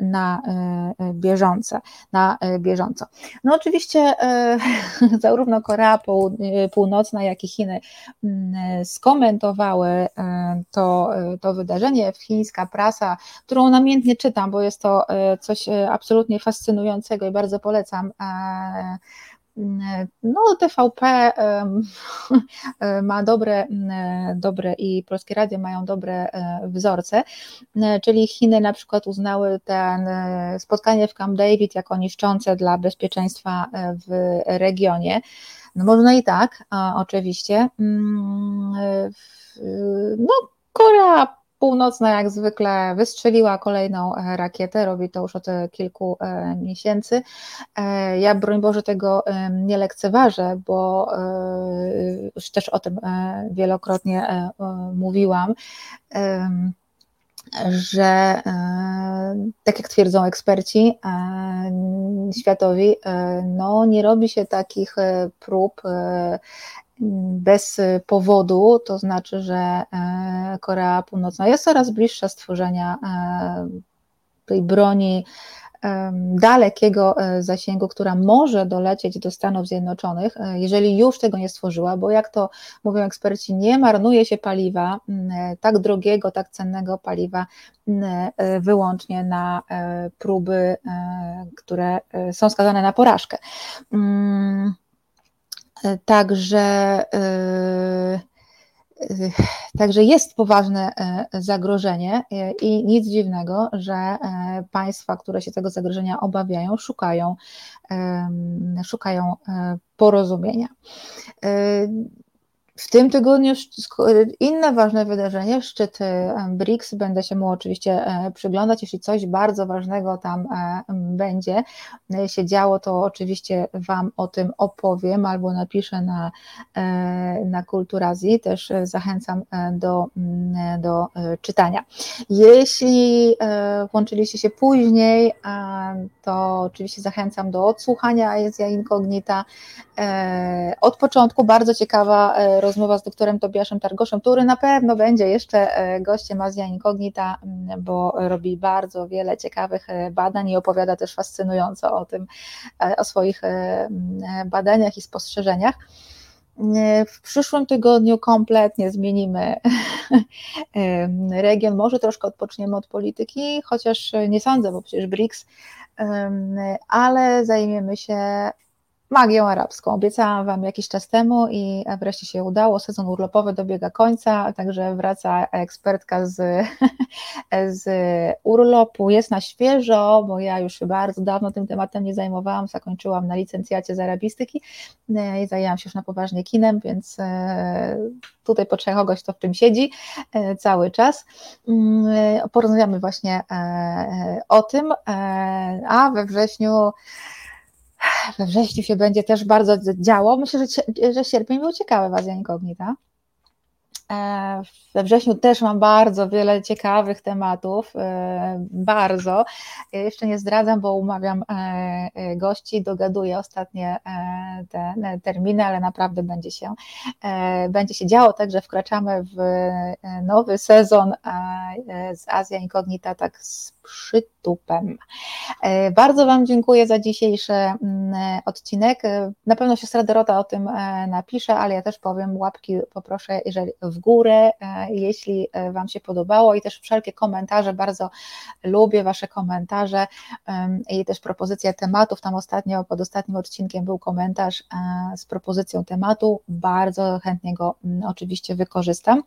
na e, bieżące, na e, bieżąco. No oczywiście [laughs] zarówno Korea Północna, jak i Chiny skomentowały to, to wydarzenie. Chińska prasa, którą namiętnie czytam, bo jest to coś absolutnie fascynującego i bardzo polecam no, TVP [laughs] ma dobre, dobre i polskie radio mają dobre e, wzorce, e, czyli Chiny na przykład uznały ten e, spotkanie w Camp David jako niszczące dla bezpieczeństwa w regionie. No można i tak, oczywiście. Mm, no, Korea Północna jak zwykle wystrzeliła kolejną e, rakietę, robi to już od e, kilku e, miesięcy. Ja broń Boże tego nie lekceważę, bo już też o tym wielokrotnie mówiłam że tak jak twierdzą eksperci światowi, no nie robi się takich prób bez powodu, to znaczy, że e, Korea Północna jest coraz bliższa stworzenia e, tej broni dalekiego e, zasięgu, która może dolecieć do Stanów Zjednoczonych, jeżeli już tego nie stworzyła, bo jak to mówią eksperci, nie marnuje się paliwa, tak drogiego, tak cennego paliwa, wyłącznie na próby, które są skazane na porażkę. Także, y, y, także jest poważne y, zagrożenie i nic dziwnego, że państwa, które się tego zagrożenia obawiają, szukają, szukają porozumienia. W tym tygodniu inne ważne wydarzenie, szczyt BRICS, będę się mu oczywiście e, przyglądać, jeśli coś bardzo ważnego tam e, będzie e, się działo, to oczywiście Wam o tym opowiem albo napiszę na, na Kulturazji, też zachęcam do, do czytania. Jeśli włączyliście się później, to oczywiście zachęcam do odsłuchania Aezja Incognita. Od początku bardzo ciekawa rozmowa rozmowa z doktorem Tobiaszem Targoszem, który na pewno będzie jeszcze e, gościem Azja Incognita, bo robi bardzo wiele ciekawych e, badań i opowiada też fascynująco o tym, e, o swoich badaniach i spostrzeżeniach. W przyszłym tygodniu kompletnie zmienimy [laughs] region, może troszkę odpoczniemy od polityki, chociaż nie sądzę, bo przecież BRICS, ale zajmiemy się magią arabską. Obiecałam Wam jakiś czas temu i wreszcie się udało. Sezon urlopowy dobiega końca, także wraca ekspertka z, [laughs] z urlopu. Jest na świeżo, bo ja już bardzo dawno tym tematem nie zajmowałam. Zakończyłam na licencjacie z arabistyki e, i zajęłam się już na poważnie kinem, więc e, tutaj potrzeba kogoś, kto w tym siedzi e, cały czas. Mm, porozmawiamy właśnie o tym, a we wrześniu we wrześniu się będzie też bardzo działo. Myślę, że, że sierpień był ciekawy w Azja Incognita. E, we wrześniu też mam bardzo wiele ciekawych tematów, e, bardzo. Jeszcze nie zdradzam, bo umawiam e, gości, dogaduję ostatnie te terminy, ale naprawdę będzie się, będzie się działo, także wkraczamy w nowy sezon z Azja Incognita tak z. Bardzo Wam dziękuję za dzisiejszy mm, odcinek. Na pewno siostra Dorota o tym napisze, ale ja też powiem łapki poproszę, jeżeli w górę, e, jeśli e, Wam się podobało i też wszelkie komentarze, bardzo lubię Wasze komentarze i też propozycje tematów. Tam ostatnio, pod ostatnim odcinkiem był komentarz e, z propozycją tematu, bardzo chętnie go oczywiście wykorzystam.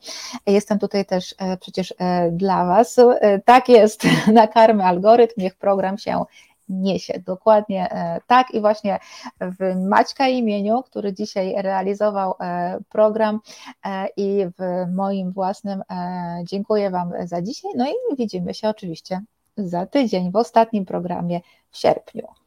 Jestem tutaj też przecież dla Was. Tak jest, [laughs] nakarmy algorytm, niech program się niesie. Dokładnie e, tak i właśnie w Maćka imieniu, który dzisiaj realizował e, program e, i w moim własnym dziękuję Wam za dzisiaj. No i widzimy się oczywiście za tydzień w ostatnim programie w sierpniu.